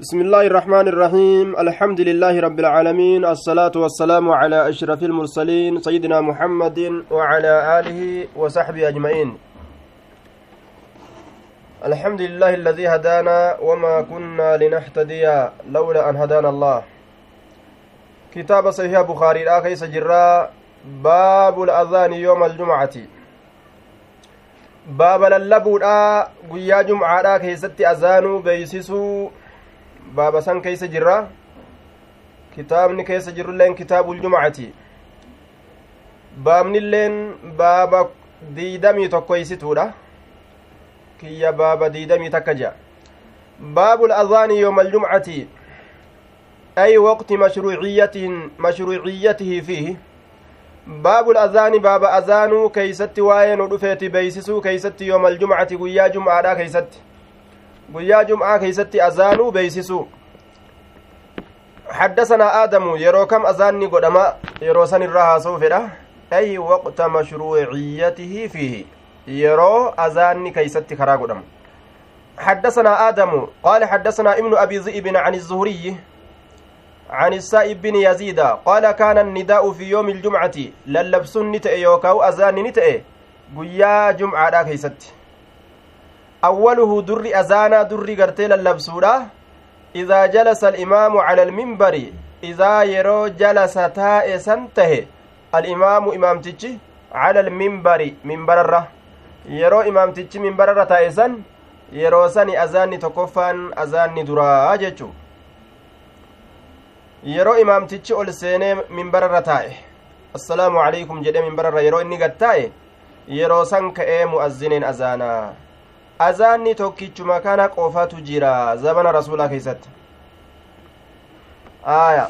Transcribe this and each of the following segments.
بسم الله الرحمن الرحيم الحمد لله رب العالمين الصلاة والسلام على أشرف المرسلين سيدنا محمد وعلى آله وصحبه أجمعين الحمد لله الذي هدانا وما كنا لنهتدي لولا أن هدانا الله كتاب صحيح بخاري الآخر سجرا باب الأذان يوم الجمعة baaba lallabuudha guyyaa jumcaadhaa keessatti azaanuu beeysisuu baaba san keeysa jirra kitaabni keessa jirulleen kitaabul jumcati baabnilleen baaba diidamii tokkoysituudha kiyya baaba diidamii takka jea baabu الأذان يوم الجمعة أي وقت مشروعيته فيه baabu azaani baaba azaanuu keeysatti waa'ee nu dhufeeti beeysisuu keeysatti yooma aljumcati guyyaa jum'aadha keeysatti guyyaa jum'aa keeysatti azaanuu beeysisuu حدثنا آدم يرو كم أذاني قدما يرو سن الرها صوفرة أي وقت مشروعيته فيه يرو أذاني كيست كرا قدم حدثنا آدم قال حدثنا ابن أبي ذئب عن الزهري عن السائب بن يزيد قال كان النداء في يوم الجمعة للبسن نتأ يوكاو أذان نتأ قيا جمعة كيست در أذانا در قرتي للبسولا إذا جلس الإمام على المنبر إذا يرو جلس تاء سنته الإمام إمام تجي على المنبر منبر الره yeroo imaamtichi minbararra taa'e san yeroo sani azaanni tokkoffaan azaanni duraa jechuu yeroo imaamtichi ol seenee minbararra taa'e assalaamu calaykum jedhee minbararra yeroo inni gad taa'e yeroo san ka'ee mu'azzineen azaanaa azaanni tokkichuma kana qofatu jira zabana rasuulaa keeysatti aya.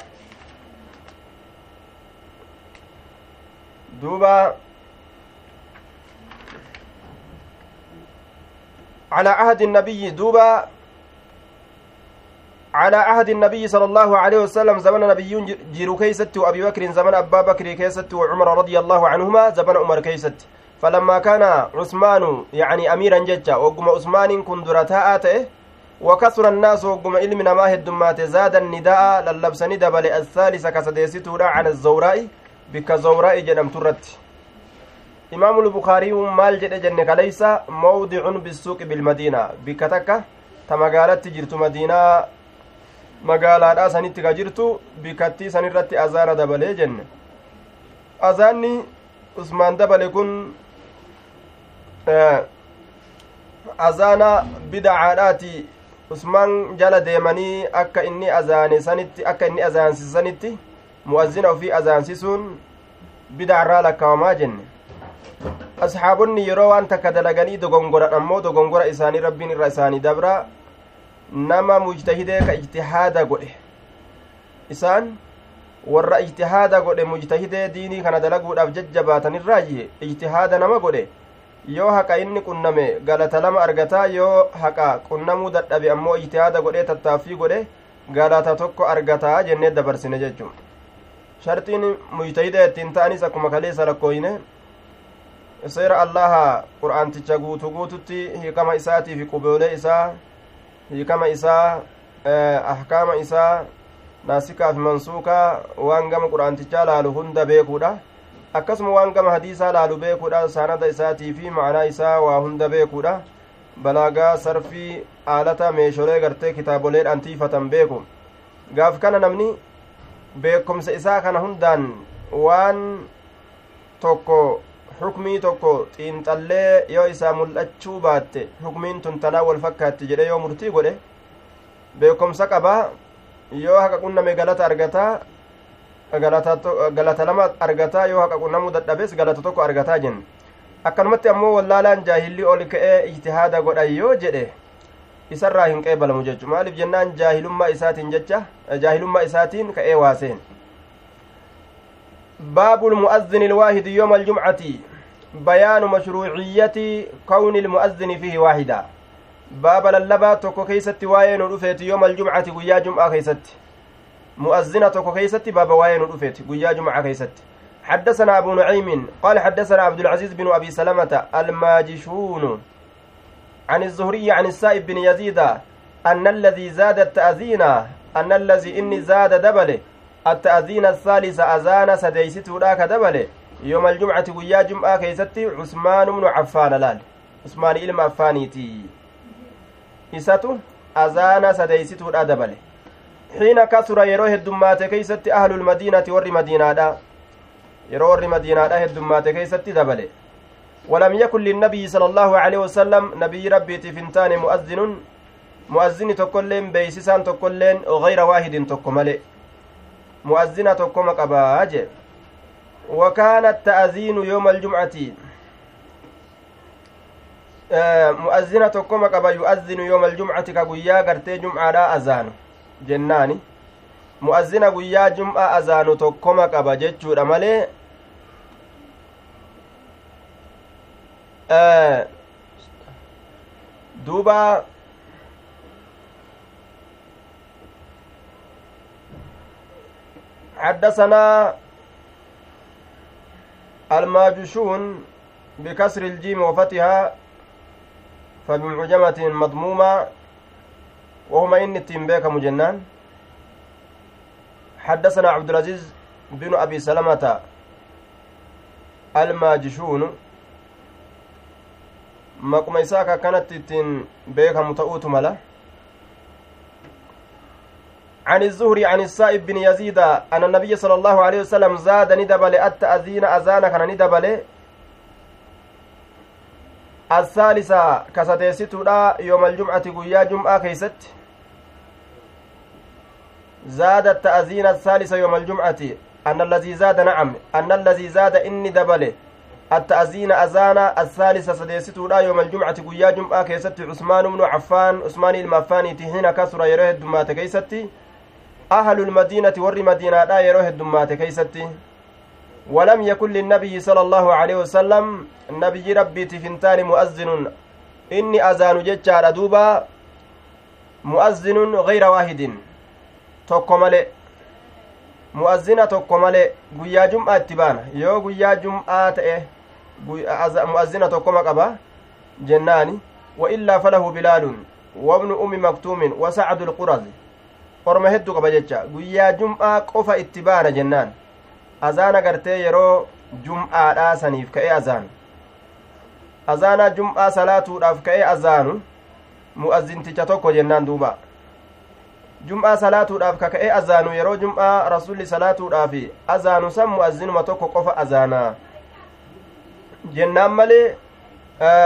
Duuba. على عهد النبي duuba على عهد النبي صلى الله عليه وسلم zamana nabiyyii jiruu keeysatti وابي بكر zamana Abaa Bakr keeysatti وعمر رضي الله عنهما zamana Umar keeysatti فلما كان عثمان يعني اميرا ججا وقم عثمان كن درتاء وكثر الناس وقم علم نما هدمات زاد النداء للبسني دبل الثالثة كسديستورا عن الزوراء بك زوراء جنم ترت. إمام البخاري مال جد جنك ليس موضع بالسوق بالمدينة. بكتك تمقالت جرت مدينة magaalaadhaa sanitti ka jirtu bikattii san irratti azaana dabalee jenne azaanni usmaan dabale azaana bidacaadhaati usmaan jala deemanii akka inni azaane sanitti akka inni azaansise sanitti mu'azzina ofii azaansisuun bidacarraa lakkawamaa jenne asxaabonni yeroo waan takka dalaganii dogongoran ammoo dogongora isaanii rabbiin irra isaanii dabra nama mujtahidee ka ijtihaada godhe isaan warra ijtihaada godhe mujtahidee diinii kana dalaguudhaaf jajjabaatanirraayi ijtihaada nama godhe yoo haqa inni qunname galata lama argataa yoo haqa qunnamuu dadhabe ammoo ijtihaada godhee tattaaffii godhe galata tokko argataa jennee dabarsine jechuun sharxiin mujtahida ittiin ta'anis akkuma kaleessa lakkooyne seera allaha qur'aanticha guutu guututti hiikama isaatii fi isaa hiikama isaa ahkaama isaa naasikaaf mansuukaa waan gama qur'aantichaa laalu hunda beekuudha akkasuma waan gama hadiisaa laalu beekuudha saanada isaatii fi ma'anaa isaa waa hunda beekuudha balaagaa sarfii aalata meesholee gartee kitaaboleedhaan tiifatan beeku gaaf kana namni beekumsa isaa kana hundaan waan tokko xukmii tokko xiinxallee yoo isaa mul'achuu baatte xukmiin tun tanaa wal fakkaatti jedhe yoo murtii godhe beekumsa qabaa yoo haqa qunname galata argataa galata lama argataa yoo haqa qunnamuu dadhabes galata tokko argataa jenne akkanumatti ammoo wallaalaan jaahilli ol ka'ee ijtihaada godhan yoo jedhe isarraa hin qeebalamu jechu maaliif jennaan jaahilummaa isaatiin jecha jaahilummaa isaatiin ka'ee waaseen المؤذن الواحد يوم الجمعة بيان مشروعية كون المؤذن فيه واحدا باب للبا توكو كيست واين رفيت يوم الجمعة قيا جمعة كيست مؤذنة توكو كيست باب واين رفيت قيا جمعة كيست حدثنا أبو نعيم قال حدثنا عبد العزيز بن أبي سلمة الماجشون عن الزهري عن السائب بن يزيد أن الذي زاد التأذين أن الذي إني زاد دبله التأذين الثالث أذان سديستو ذاك دبله. يوم الجمعة ويا جمعة كيستي عثمان بن عفان لال. عثمان إلما عفانيتي إساتو أذان سديستو ذا دبله. كثر يرو هدمات كيستي أهل المدينة ور مدينة yeroo warri madiinaadha heddummaate keeysatti dabale ولم يكن للنبي صلى الله عليه وسلم نبي ربي تفنتان مؤذن. مؤذن تكلم بيسسان تكلم غير واحد تكمل مؤذن تكم قباج وكان التأذين يوم الجمعة. مؤذنة تكم قبا يؤذن يوم الجمعة كقويا قرتي جمعة لا أذان. جناني مؤذن قويا جمعة أذان تكم قبا جتشور مالي duuba حدثنا الماجشون بكسر الجيم وفتحها فبمعجمة مضمومة وهما إن التنبيك مجنان حدثنا عبد العزيز بن أبي سلمة الماجشون. maquma isaa ka akkanatti ittiin beekamu ta'uutu mala عن الزهري عن السائب بن يزيد أن النبي صلى الله عليه وسلم زاد ni dabale التأذين azaana kaan ni dabale الثالثة ka sadeestoodhaa يوم الجمعة guyyaa jum'aa keeysatti. زاد التأذين الثالثة يوم الجمعة. أن الذي زاد نعم. أن الذي زاد inni dabale التأذين azaana الثالثة sadeestoodhaa يوم الجمعة guyyaa jum'aa keeysatti عثمان بن عفان Usmaan ilma Affaanii حين كثر yeroo heddummaate keeysatti أهل المدينة ور مدينة لا يروه الدمات كيستي ولم يكن للنبي صلى الله عليه وسلم النبي ربي تفنتان مؤذن. إني أذان ججار دوبا مؤذن غير واحد. Tokko malee mu'azzina tokko malee guyyaa jum'aa itti baana yoo guyyaa jum'aa ta'e mu'azzina tokkoma qaba jennaani waillaa falahu bilaalun wabnu ummi maktuumin wasacdu lqurazi orma hedduu qaba jecha guyyaa jum'aa qofa itti baana jennaan azaana gartee yeroo jum'aadhaa saniif ka'e azaanu azaana jum'aa salaatuudhaaf ka'e azaanu mu'azzinticha tokko jennaan duuba jum'aa salaatuudhaaf kaka'ee azaanu yeroo jum'aa rasulli salaatuudhaaf azaanu san mu'azzinuma tokko qofa azaanaa jennaan malee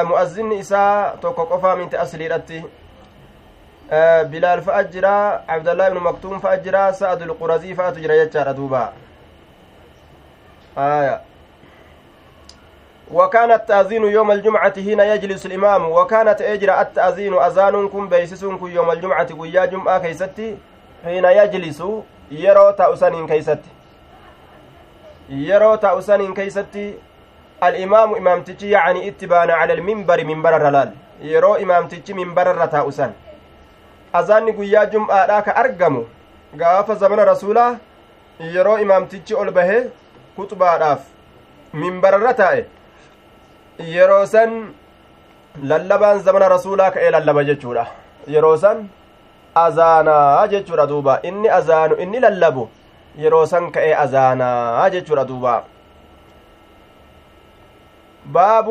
mu'azzinni isaa tokko qofaa miti asliidhatti bilaal fa'a jira abdallaa ibnu maktuum fa'a jira sa'adul fa'atu jira jechaadha duuba وكان التأذين يوم الجمعة هنا يجلس الإمام وكانت أجرى التأذين أذان كن بيسسون كن يوم الجمعة قيا جمعة كيستي؟ حين يجلس يرو تأسن كيستي. يرو تأسن كيستي. الإمام إمامتي يعني اتبان على المنبر منبر الرلال. imaamtichi minbararra taa'u san azaanni guyyaa jum'aadhaa ka argamu gaafa zamana rasuulaa yeroo imaamtichi ol bahee kuxubaadhaaf minbararra taa'e yeroo san lallabaan zamana rasuulaa ka'ee lallaba jechuudha yeroo san azaanaa jechuudha duuba inni azaanu inni lallabu yeroo san ka'ee azaanaa jechuudha duuba باب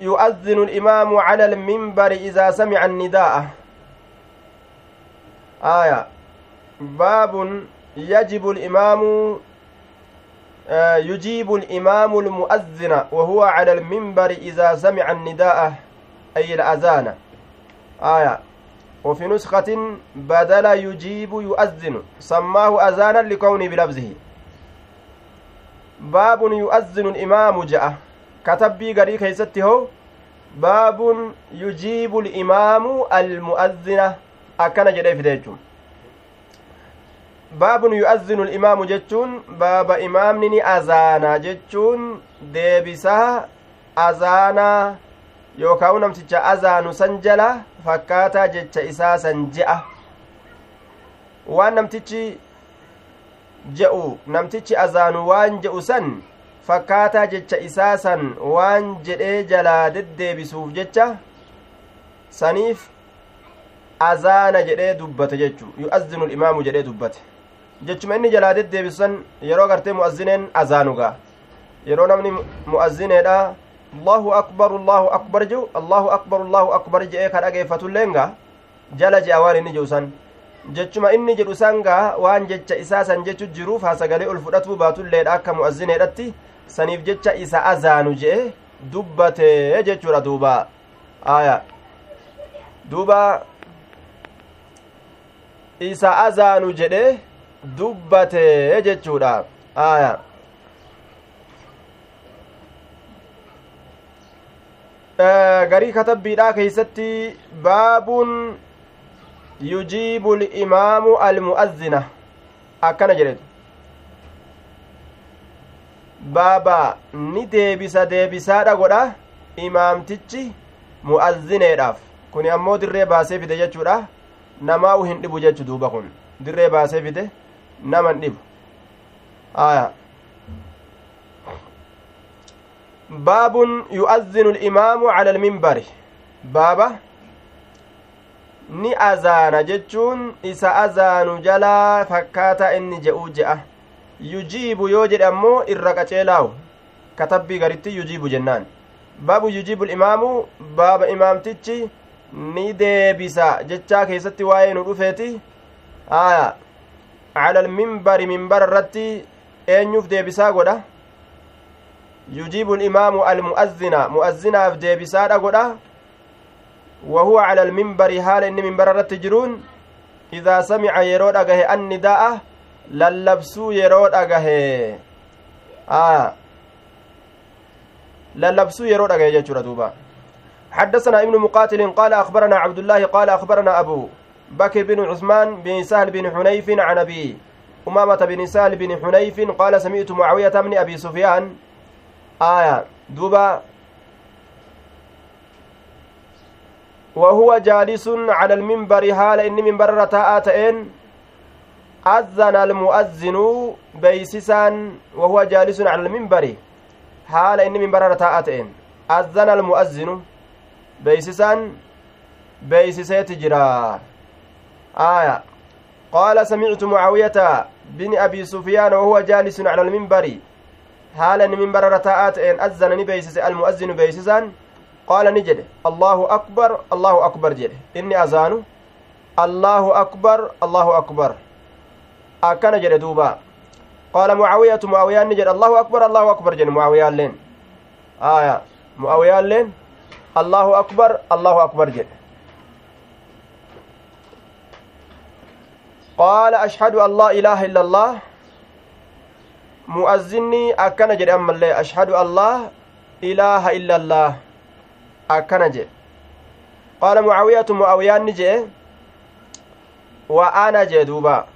يؤذن الإمام على المنبر إذا سمع النداء آية باب يجب الإمام آه يجيب الإمام المؤذن وهو على المنبر إذا سمع النداء أي الأذان. آية. وفي نسخة بدل يجيب يؤذن سماه أذانا لكونه بلفظه. باب يؤذن الإمام جاء. garii keeysatti hoo baabun yujiibu limaamu almu'azzina akkana jedhee fide jechuun baabun yu'azzinu limaamu jechuun baaba imaamni ni azaana jechuun deebisaa azaanaa yookaan namticha azaanu san jala fakkaataa jecha isaa san je'a waan namtichi je'u namtichi azaanu waan je'u san fakkaataa jecha isaa san waan jedhee jalaa deddeebisuuf jecha saniif azaana jedhee dubbate jechu yu'azzinu limaamu jedhee dubbate jechuma inni jalaa deddeebisan yeroo gartee mu'azzineen azaanugaa yeroo namni mu'azzineedha allahu akbar allahu akbar jehu allahu akbar allahu akbar je'ee ka dhageeffatulleen jala je'a waan inni jedhu san jechuma inni jedhu san gaa waan jecha isaa san jechu jiruuf hasagalee ol fudhatuu baatulleedha akka mu'azzineedhatti saniif jecha isa azaanu je'e dubbatee jechuudha duuba aya duuba isa azaanu jedhe dubbatee jechuudha aya garii katabbiidhaa keeysatti baabuun yujiibu limaamu almu'azzina. Akkana jedhetu. Baaba ni deebisa deebisaadha godha imaamtichi mu'azzineedhaaf. Kun ammoo dirree baasee fide jechuudha. Namaa u hin dhibu jechu duuba kun. Dirree baasee fide naman dhibu aya baabun yu'azzinu alimaamu cala alminbari baaba ni azaana jechuun isa azaanu jalaa fakkaataa inni je'uu je'a yujiibu yoo jedhe ammoo irra qaceelaawu katabbii garitti yujiibu jennaan baabu yujiibu imaamu baaba imaamtichi ni deebisa jechaa keessatti waa'ee nu dhufeeti aya cala alminbari minbara irratti eenyuuf deebisaa godha yujiibu imaamu almu'azzina mu'azzinaaf deebisaadha godha وهو على المنبر حال إن منبر الرتجرون إذا سمع يرود أجه النداء للبسو يرود أجه آه. للبسو يرود أجه حدثنا ابن مقاتل قال أخبرنا عبد الله قال أخبرنا أبو بكر بن عثمان بن سهل بن حنيف عن أبي أمامة بن سهل بن حنيف قال سمعت معاوية أبي سفيان. آية دوبا وهو جالس على المنبر. حال إن منبر رتاءتين أذن المؤذن بيسسا. وهو جالس على المنبر. حال إن منبر رتاءتين أذن المؤذن بيسسا. بيسسيت جرا. آية قال سمعت معاوية بن أبي سفيان وهو جالس على المنبر حال إن منبر رتاءتين أذن بيسس المؤذن بيسسا qaala ni jedhe allahu akbar allahu akbar jedhe inni azaanu allahu akbar allahu akbar akkana jedhe duuba qaala mucaawiyatu mucaawiyaan ni jedhe allahu akbar allahu akbar jedhe mucaawiyaalleen aya mucaawiyaalleen allahu akbar allahu akbar jedhe ashhadu an laa ilaaha illa allah mu'azzinni akkana jedhe ammallee ashhadu an laa ilaaha illa allah akkana jedhe qaala mucaawiyatu mucaawiyaanni jedhe wa ana jee duuba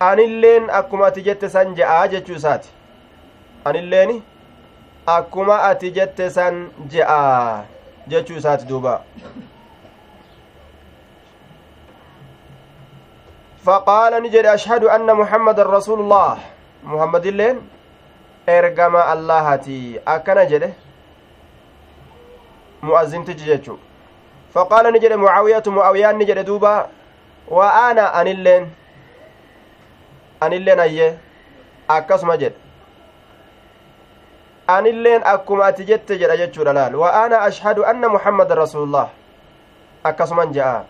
anilleen akkuma ati jette san je'aa jechuu isaati anilleeni akkuma ati jette san je'aa jechuu isaati duuba فقال نجد أشهد أن محمد رسول الله محمد اللين akkana jedhe mu'azzintichi jechu faqaala ni jedhe mucaawiyatu mucaawiyaan ni jedhe duuba wa ana anilleen anilleen ayye akkasuma jedhe anilleen akkuma ati jette jedha jechuudha laal wa ana ashhadu anna muhammadan rasuulullah akkasuman je'a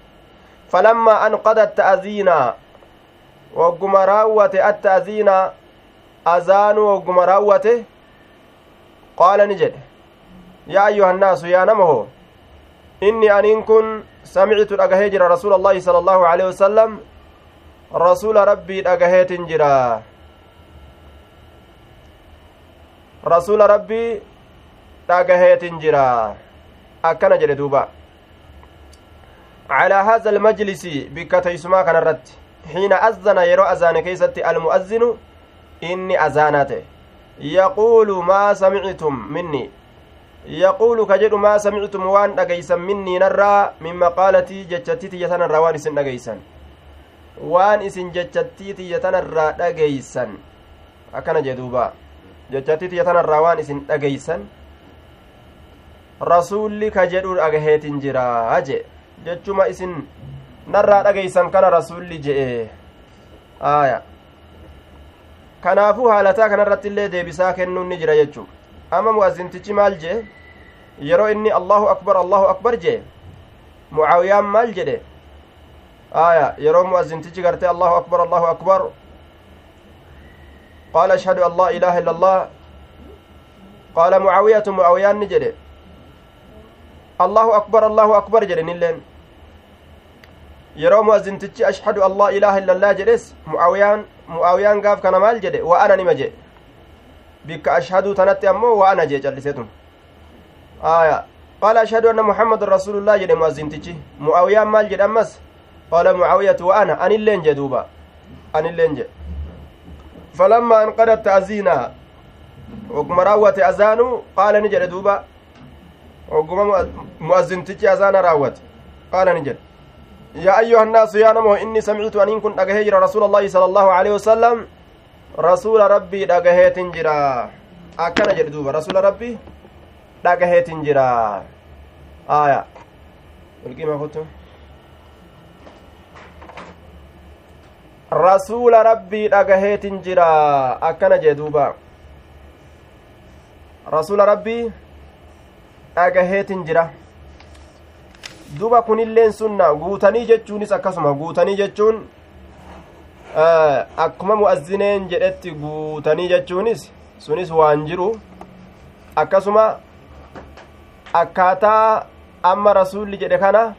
atta'aziina azaanuu wagguma raawwate qaala ni jedhe yaa ayyuha annaasu yaa nama ho inni aniin kun samicitu dhagahee jira rasuula allaahi sala allaahu aleyhi wasalam rasuula rabbii dhagaheetin jira rasuula rabbii dhagaheetin jira akkana jedhe duuba calaa haza almajlisi bikka teeysumaa kana irratti xiina azzana yeroo azaane keeysatti almu'azzinu inni azaanaa ta'e yaquulu maa samictum minni yaquulu ka jedhu maa samictum waan dhageysan minniinarraa min maqaalatii jechattii tiyyatanarraa waan isin dhageysan waan isin jechattii tiyyatanarraa dhageysan akkana jee duuba jechattii tiyyatanarraa waan isin dhageysan rasuulli ka jedhu dhagaheetin jiraa je jechuma isin narraa dhageeysan kana rasulli je'e aya kanaafuu haalataa kanarratti illee deebisaa kennuun ni jira jechuu ama mu'azintichi maal jee yeroo inni allahu akbar allahu akbar jee mucaawiyaan maal jedhe aya yeroo mu'azintichi gartee allahu akbar allahu akbar qaala ashhadu an laa ilaaha illa allah qaala mucaawiyatu mucaawiyaan ni jedhe allahu akbar allahu akbar jedhe nilleen mu'azintichi ashhadu an laa ilaaha illa allah jedhes mucaawiyaan mu'aawiyaan gaaf kana maal jedhe wa ana nima jedhe bikka ashhaduu tanatti ammoo wa ana jee callisetun aya qaala ashhadu anna muhammadan rasuulullah jedhe mu'azintichi mu'aawiyaan maal jedhe ammas qaala mucaawiyatu wa ana anilleen jee duuba anilleen jedhe فلما انقضت تأذينها وقم راوت أذانه قال نجد دوبا وقم مؤذن تجي أذان راوت قال نجد يا أيها الناس يا نمو إني سمعت أن كنت أجهجر رسول الله صلى الله عليه وسلم. رسول ربي أجهيت جرا أكن جد دوبا رسول ربي أجهيت جرا آية. القيمة فتو rasuula rabbii dhagaheetin jira akkana jee duuba rasuula rabbii dhagaheetin jira duba kunilleen sunna guutanii jechuunis akkasuma guutanii jechuun akkuma mu'azzineen jedhetti guutanii jechuunis sunis waan jiru akkasuma akkaataa amma rasuulli jedhe kana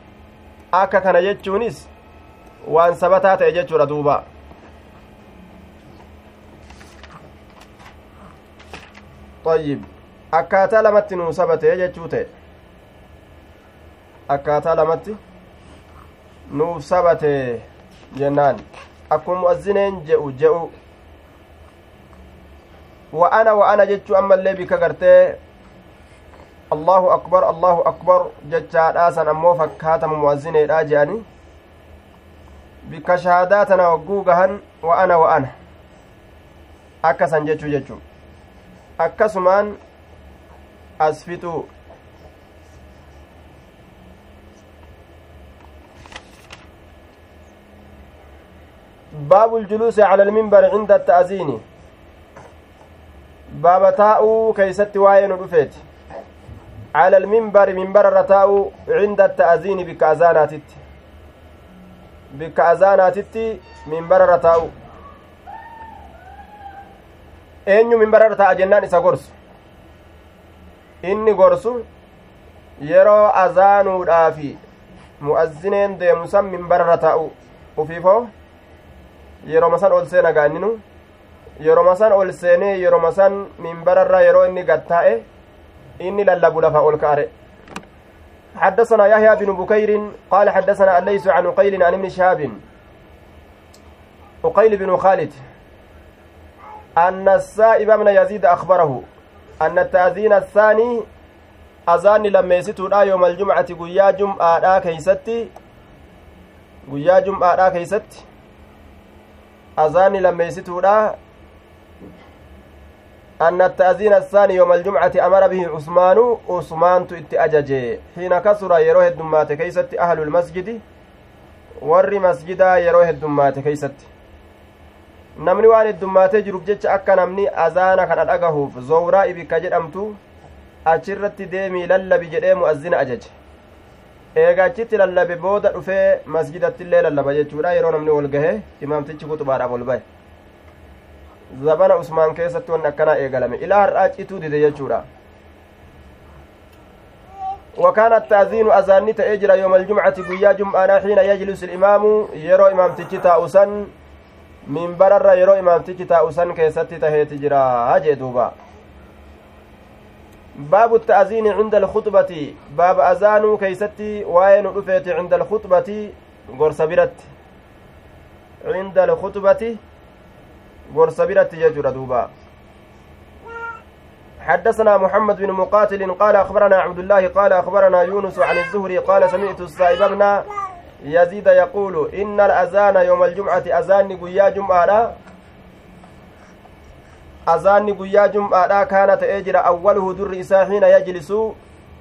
akka kana jechuunis waan sabataa ta'e jechuudha duuba طيب akkaataa lamatti nuu sabate jechuu akkaataa lamatti nuuf sabate jennaan akkuma mu'azzineen je'u je'u wa ana wa ana jechuu ammallee bika gartee allahu akbar allahu akbar jechaadhaasan ammoo fakkaatama mu'azzineedha je'anii bikka shahaadaa tana wagguu gahan wa ana wa ana akkasan jechuu jechuu akkasumaan as باب الجلوس على المنبر عند التأذين باب تاء كيست واين رفيت على المنبر منبر الرتاء عند التأذين بك أذاناتت bikka azaanaatitti minbararra taa'u eenyu minbararra taa'a jennaan isa gorsu inni gorsu yeroo azaanuudhaafi mu'azzineen deemu san minbararra ufiifoo yeroma san ol seena gaanninu yeroma san ol seenee yeroma san minbararra yeroo inni gattaa'e inni lallabu lafa ol ka'are. حدثنا يحيى بن بكير قال حدثنا الليث عن عقيل عن ابن شهاب. عقيل بن خالد. أن السائب بن يزيد أخبره أن التأذين الثاني أذان لما يستو يوم الجمعة قيا جمعة كيستي قيا جمعة كيستي. أذان لما يستو أن التأذين الثاني يوم الجمعة أمر به عثمان عثمان تؤتي أججي حين كسر يروه الدمات كيست أهل المسجد warri masjidaa yeroo heddummaate keeysatti namni waan heddummaatee jiruuf jecha akka namni azaana kana dhagahuuf zowraa ibikka jedhamtu achirratti deemii lallabi jedhee mu'azzina ajaje eega achitti lallabe booda dhufee masjidatti illee lallaba jechuudha yeroo namni ol gahe imaamtichi kuxubaadhaaf ol bahe zabana usmaan keessatti wanni akkanaa eegalame ilaa har'aa cituu dide jechuudha وكان التأذين أذان تأجر يوم الجمعة قيا جمعة حين يجلس الإمام يرو إمام تجتا أسن من برر يرو إمام تجتا أسن كيست تهي تجرا هجي باب التأذين عند الخطبة. باب أذان كيستي وين رفيت عند الخطبة. غرس برت عند الخطبة. غرس برت يجر دوبا. حدثنا محمد بن مقاتل قال أخبرنا عبد الله قال أخبرنا يونس عن الزهري قال سمعت السائب بن يزيد يقول إن الأذان يوم الجمعة أذان قيا جمعة azaana guyyaa jum'aa كان ta'ee jira أوله dura isaa حين يجلس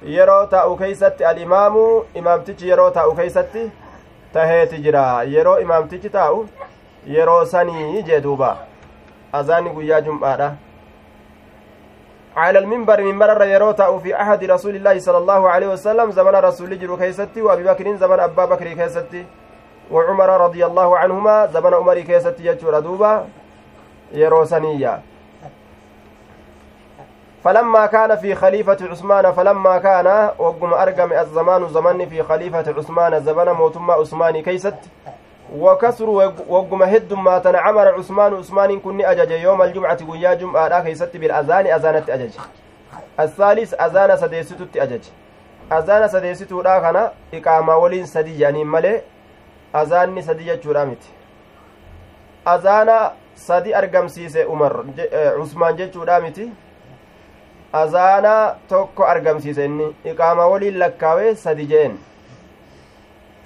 yeroo taa'u keeysatti الإمام imaamtichi yeroo taa'u keeysatti taheeti jira. Yeroo imaamtichi taa'u yeroo sanii jee duuba. Azaanni guyyaa jum'aadha على المنبر minbararra yeroo taa'u في عهد رسول الله صلى الله عليه وسلم zamana rasuulaa jiruu keeysatti وأبي بكر zamana Abaa Bakr keeysatti وعمر رضي الله عنهما zamana Umar keeysatti jechuu duuba يروسانية فلما كان في خليفة عثمان فلما كان وقم أرقم الزمان زمن في خليفة عثمان زمن موتما عثمان كيست وكسر وقم هد ما تنعمر عثمان عثمان كن أجج يوم الجمعة ويا جمعة كيست بالأذان أذانة أجج. الثالث أذان سديستو أجج. أذان سديستو لا كان إقامة ولين سدي يعني ملي أذان سدي جرامت أذان sadi argamsiise umar cusmaan jechuudha miti azaana tokko argamsiise inni iqaama waliin lakkaawee sadi jeen.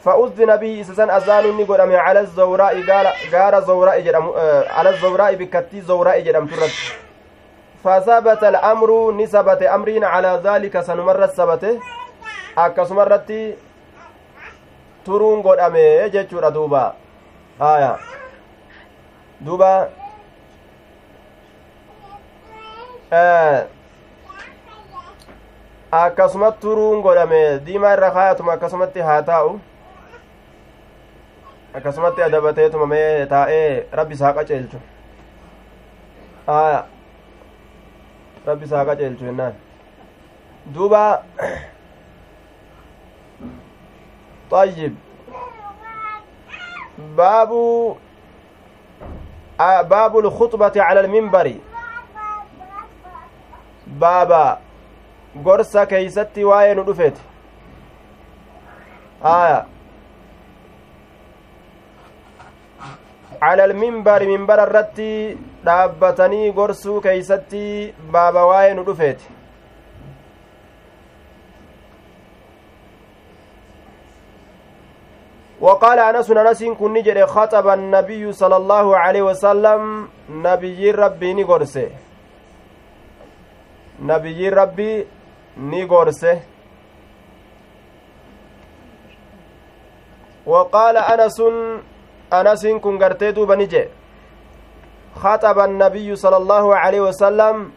فأذن به إسسان أذان إني قدام على الزوراء قال قال زوراء جرم على الزوراء بكتي زوراء جرم ترد فثبت الأمر نسبة أمرين على ذلك سنمرت ثبته akkasumarratti turuun godhame jechuudha duuba. Aya. Duuba. Akkasumatti turuun godhame diimaa irra kaayatuma akkasumatti haa taa'u akkasumatti adabateetuma mee taa'ee rabbi isaa qaceelchu aya rabbi isaa qaceelchu jennaan duuba طيب باب باب الخطبة على المنبر بابا gorsa keeysatti waa'ee nu dhufeeti aya cala alminbari minbara irratti dhaabbatanii gorsuu keeysatti baaba waa'ee nu dhufeeti وقال أنس أنس كن نجري خطب النبي صلى الله عليه وسلم نبي ربي نقرسه نبي ربي نقرسه وقال أنس أنس كن قرتي دوبا نجي خطب النبي صلى الله عليه وسلم.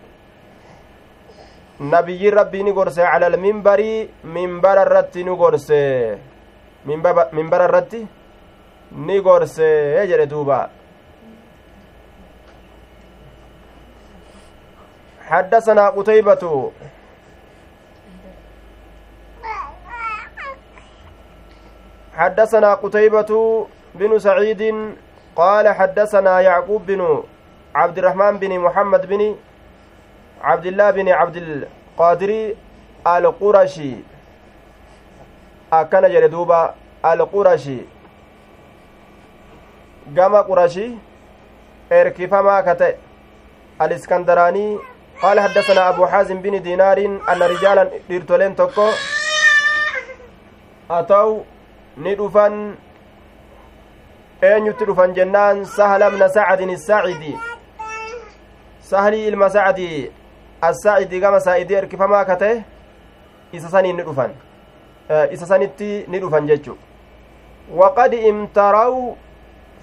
نبي ربي نقرسه على المنبر منبر الرت نقرسه minbara irratti ni gorsee jedhe duuba حدثنا قتيبة. حدثنا قتيبة بن سعيد قال حدثنا يعقوب بن عبد الرحمن بن محمد بن عبد الله بن عبد القادر القرشي. duuba alqurashi gama qurashi erkifamaa ka ta'e aliskandaraanii قال حدثنا أبو حازم بن دينار أن رجالا ديرتولين توكو. أتوا ندفن eenyutti dhufan jennaan sahla bna sacdin isaacidi sahlii ilma sacdi assaacidi gama saa'idii erkifamaa ka ta'e isa saniin ni dhufan isa sanitti ni dhufan jechu waqad imtaraw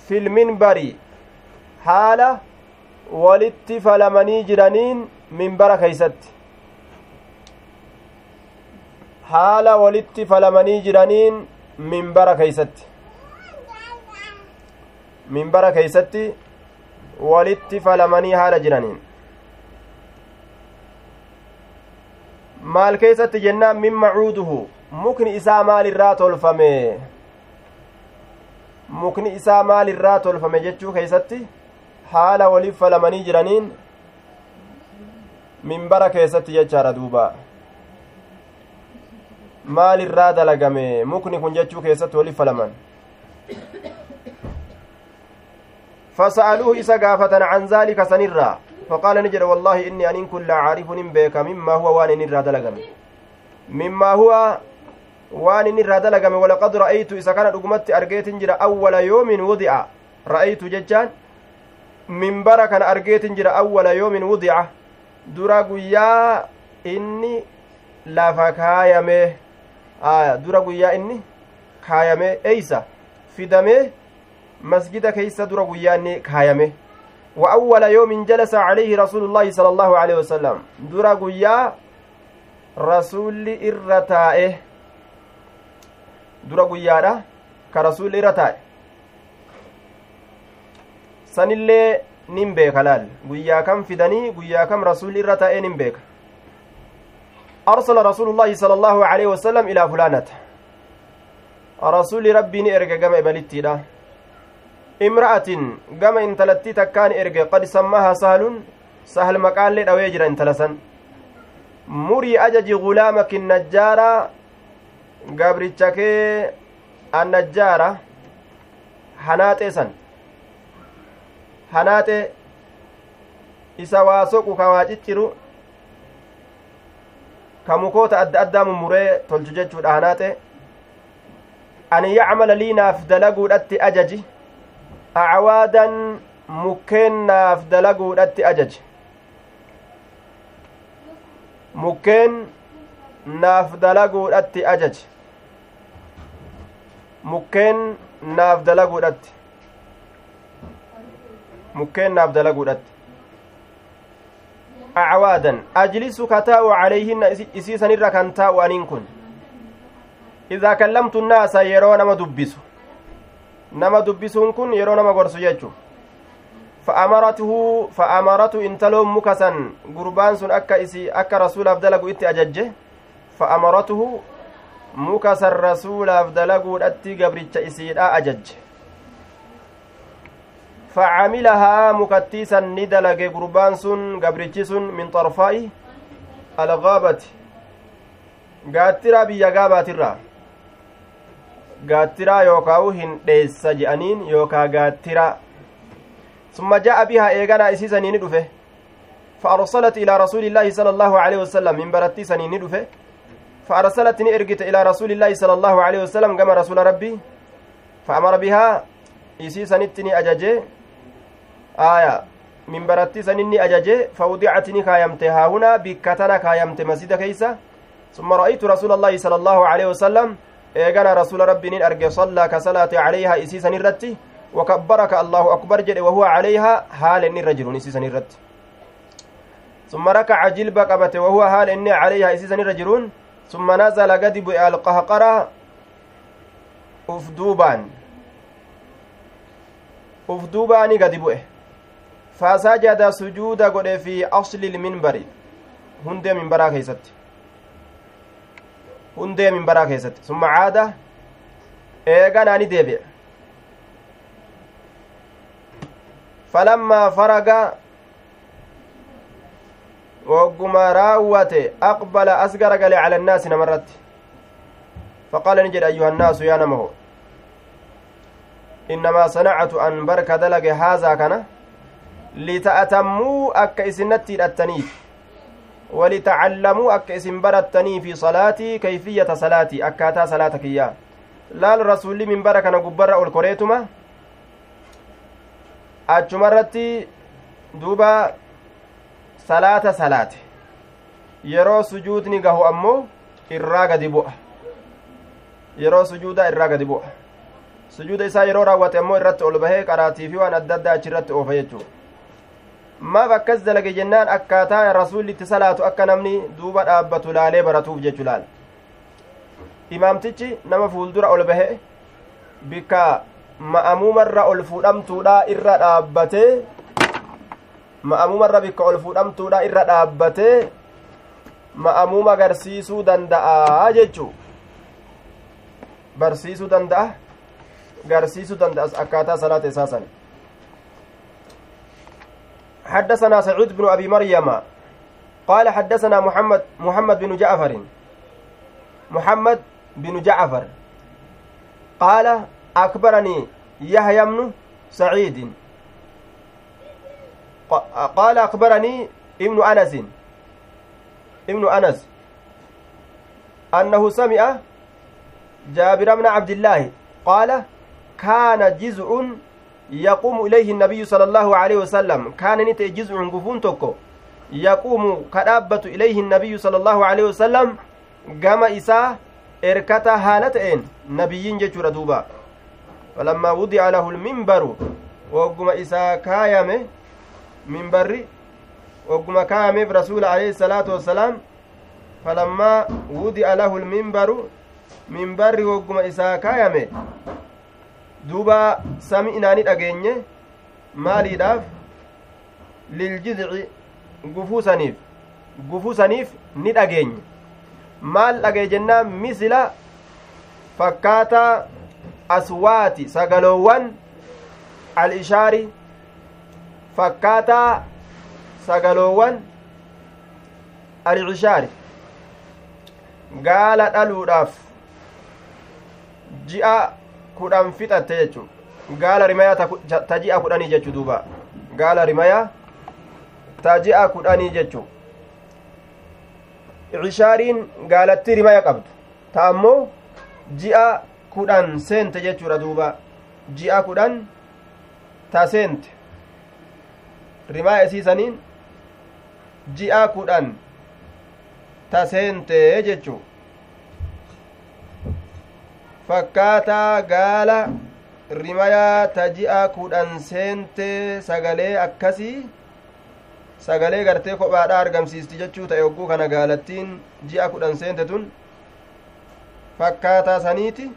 fi lminbari haala walitti falamanii jiraniin minbara keeysatti haala walitti falamanii jiraniin minbara keeysatti minbara keeysatti walitti falamanii haala jiraniin maal keeysatti jennaan min macuuduhu mukni isaa maalirraa tolfame mukni isaa maalirraa tolfame jechuu keeysatti haala waliif falamanii jiraniin minbara keessatti jechaadha duuba maalirraa dalagame mukni kun jechuu keessatti waliif falaman فسألوه إسا قافة عن ذلك سنرا فقال نجد والله إني أن كل عارف بك مما هو وان نرى دلقم مما هو inni irraa dalagame walaqad ra'aytu isa kana dhugumatti argeetin jira awwala yoomin wudi'a ra'aytu jechaan minbara kana argeetin jira awwala yoomin wudi'a dura guyyaa inni lafa kaayame aya dura guyyaa inni kaayame eysa fidamee masjida keeysa dura guyyaanni kaayame وأول يوم جلس عليه رسول الله صلى الله عليه وسلم درا قيا رسول إرتائه درا قيا كرسول إرتائه sanillee nin beeka laal guyyaa kam fidanii guyyaa kam rasuulli irra ta'ee nin beeka أرسل رسول الله صلى الله عليه وسلم إلى فلانة. رسول ربي نرجع جمع بلتيدا امرأة جمع إن تلتيت كان إرجع. قد سماها سهل. سهل مكان لي أو يجرى إن تلسن مري أجج غلامك النجارة. جبرتك النجارة. حنات إسن حنات إسواسك وكواجت ka mukoota adda addaa mummuree tolchu jechuudha hanaaxe an yacmala lii naaf dalaguudhatti ajaji acwaadan mukkeen naaf dalaguudhatti ajaji mukkeen naaf dalaguudhatti ajaji mukkeen naaf dalaguudhatti mukkeennaaf dalaguudhatti acwaadan ajlisu ka taa'u calayhinna isiisan irra kan taa'u aniin kun idaa kallamtu naasa yeroo nama dubbisu nama dubbisuun kun yeroo nama gorsu jechu fa'amaratuhu fa'amaratu intaloon muka san gurbaan sun akka isi akka rasuulaaf dalagu itti ajajje fa'amaratuhu muka san rasuulaaf dalaguudhatti gabricha isiidha ajajje فعملها مكتيسا ندلق قربان سن قبرتش سن من طرفاء الغابة. قاترا بيا قاباترا. قاترا يوكاو هن ديس جأنين يوكا قاترا. ثم جاء بها إيغانا إسيسا ندفه فأرسلت إلى رسول الله صلى الله عليه وسلم من برتي سنين ندفه فأرسلت نئرقت إلى رسول الله صلى الله عليه وسلم كما رسول ربي. فأمر بها إسيسا نتني أججي aya minbaratti saninni ajaje fawdicati ni kaayamte haahunaa bikka tana kaayamte masjida keeysa summa ra'aytu rasuula allaahi sala allaahu aleyhi wasalam eegana rasuula rabbiinin arge sallaa ka salaate calayhaa isiisan irratti وكبرك الله أكبر جد وهو عليها حال إني رجل إسيسن الرد ثم ركع جلب قبته وهو حال إني عليها إسيسن الرجلون ثم نزل قد القهقرة أفدوبان أفدوبان قد بؤه fasajada sujuuda godhe fi asli ilminbari hundee minbaraa keeysatti hundee minbaraa keessatti summa caada eeganaani deebi'e falammaa faraga wogguma raawwate aqbala as garagale cala annaasi namarratti faqaala ni jedhe ayyuha annaasu yaa namaho innamaa sanacatu an barka dalage haazaa kana lita'atammuu akka isinatti hidhattaniif walitacallamuu akka isin barattanii fi salaatii kayfiyyata salaatii akkaataa salaata kiyyaa laal rasulli minbara kana gubbarra ol koreetuma achumarratti duuba salaata salaate yeroo sujuudni gahu ammoo irraa gadi bu'a yeroo sujuudaa irraa gadi bu'a sujuuda isaa yeroo raawwate ammoo irratti ol bahee qaraatii fi waan adda addaa achirratti oofa jechuudha maaf akkas dalage jennaan akkaataa rasuulli itti salaatu akka namni duuba dhaabbatu laalee baratuuf jechu laal imaamtichi nama fuuldura ol bahe bikka ma'amuumarra ol fuudhamtuudha irra dhaabbatee ma'amuumarra bikka ol fuudhamtuudha irra dhaabbatee ma'amuuma agarsiisuu danda'a jechuu barsiisuu danda'a garsiisuu danda'a akkaataa salaata isaa sana حدثنا سعود بن أبي مريم. قال حدثنا محمد محمد بن جعفر. محمد بن جعفر. قال أكبرني يحيى بن سعيد. قال أخبرني ابن أنس. ابن أنس. أنه سمع جابر بن عبد الله. قال كان جزء yaquumu ilayhi nabiyyu sala allaahu aleyhi wasalam kaana ni ta'e jiz'un gufuun tokko yaquumu ka dhaabbatu ilayhi nabiyyu sala allaahu aleyhi wasalam gama isaa erkata haala ta'een nabiyyiin jechuudha duuba falammaa wudi'a lahu lminbaru wogguma isaa kaayame minbarri wogguma kaayameef rasuula alayhi salaatu wassalaam falammaa wudi'a lahu lminbaru minbarri wogguma isaa kaayame duuba sami'inaa ni dhageenye maaliidhaaf liljizci gufuu saniif gufuu saniif ni dhageenye maal dhagee jennaan misila fakkaataa aswaati sagaloowwan al-ishaari fakkaataa sagaloowwan al-ishaari gaala dhaluudhaaf ji'a kudhan fixatte jechu gaala rimayaa ta ji'a kudhanii jechu duuba gaala rimayaa ta ji'a kudhanii jechu cishaariin gaalatti rimaya qabdu ta ammoo ji'a kudhan seente jechuudha duuba ji'a kudhan ta seente rimaa isiisaniin ji'a kudhan ta seente jechuu fakkaataa gaala rimayaa ta ji'a kudhan seente sagalee akkasii sagalee gartee kophaadha argamsiisti jechuu ta'e hogguu kana gaalattiin ji'a kudhan seente tun fakkaataa saniiti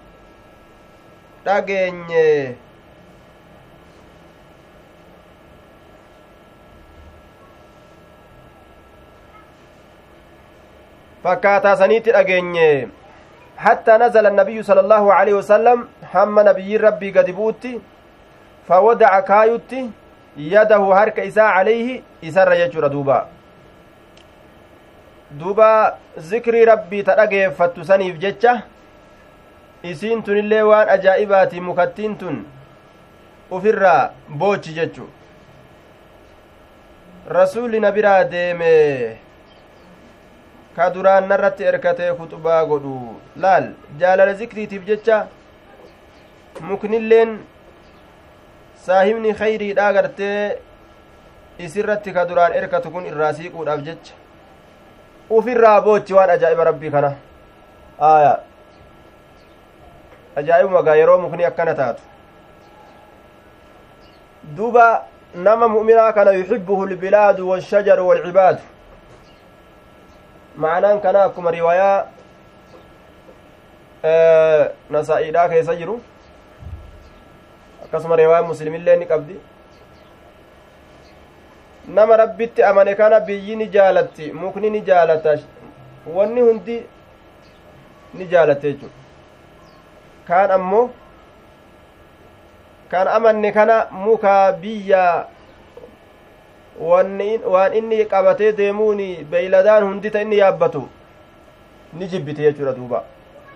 dhageenye fakkaataa saniitti dhageenye حتى نزل النبي صلى الله عليه وسلم هم نبي ربي قد بوتي فودع كايوتي يده هرك إساء عليه إسر يجر دوبا. دوبا ذكري ربي ترقى فتسنيف جتشة isiin tunillee waan ajaa'ibaati mukattiin tun ufirraa boochi jechu rasuulli na biraa ka duraan narratti erkatee kuxubaa godhu laal jaalala zikriitiif jecha muknilleen saahibni khayriidhaa gartee isirratti ka duraan erkatu kun irraa siiquudhaaf jecha ufirraa boochi waan ajaa'iba rabbii kana aya ajaa'ibuma gaa yeroo mukni akkana taatu duba nama mu'minaa kana yuxibbuhu lbilaadu walshajaru walcibaadu ma'anaan kana akkuma riwaayaa nasaa'iidhaa keessa jiru akkasuma riwaayaa muslimillee ni qabdi nama rabbitti amane kana biyyi ni jaalatti mukni ni jaalata wanni hundi ni jaalatte jechuudha kaan ammoo kan amanne kana mukaa biyya waan inni qabatee deemuun beeyladaan hundi ta inni yaabbatu ni jibbite jechuudha duuba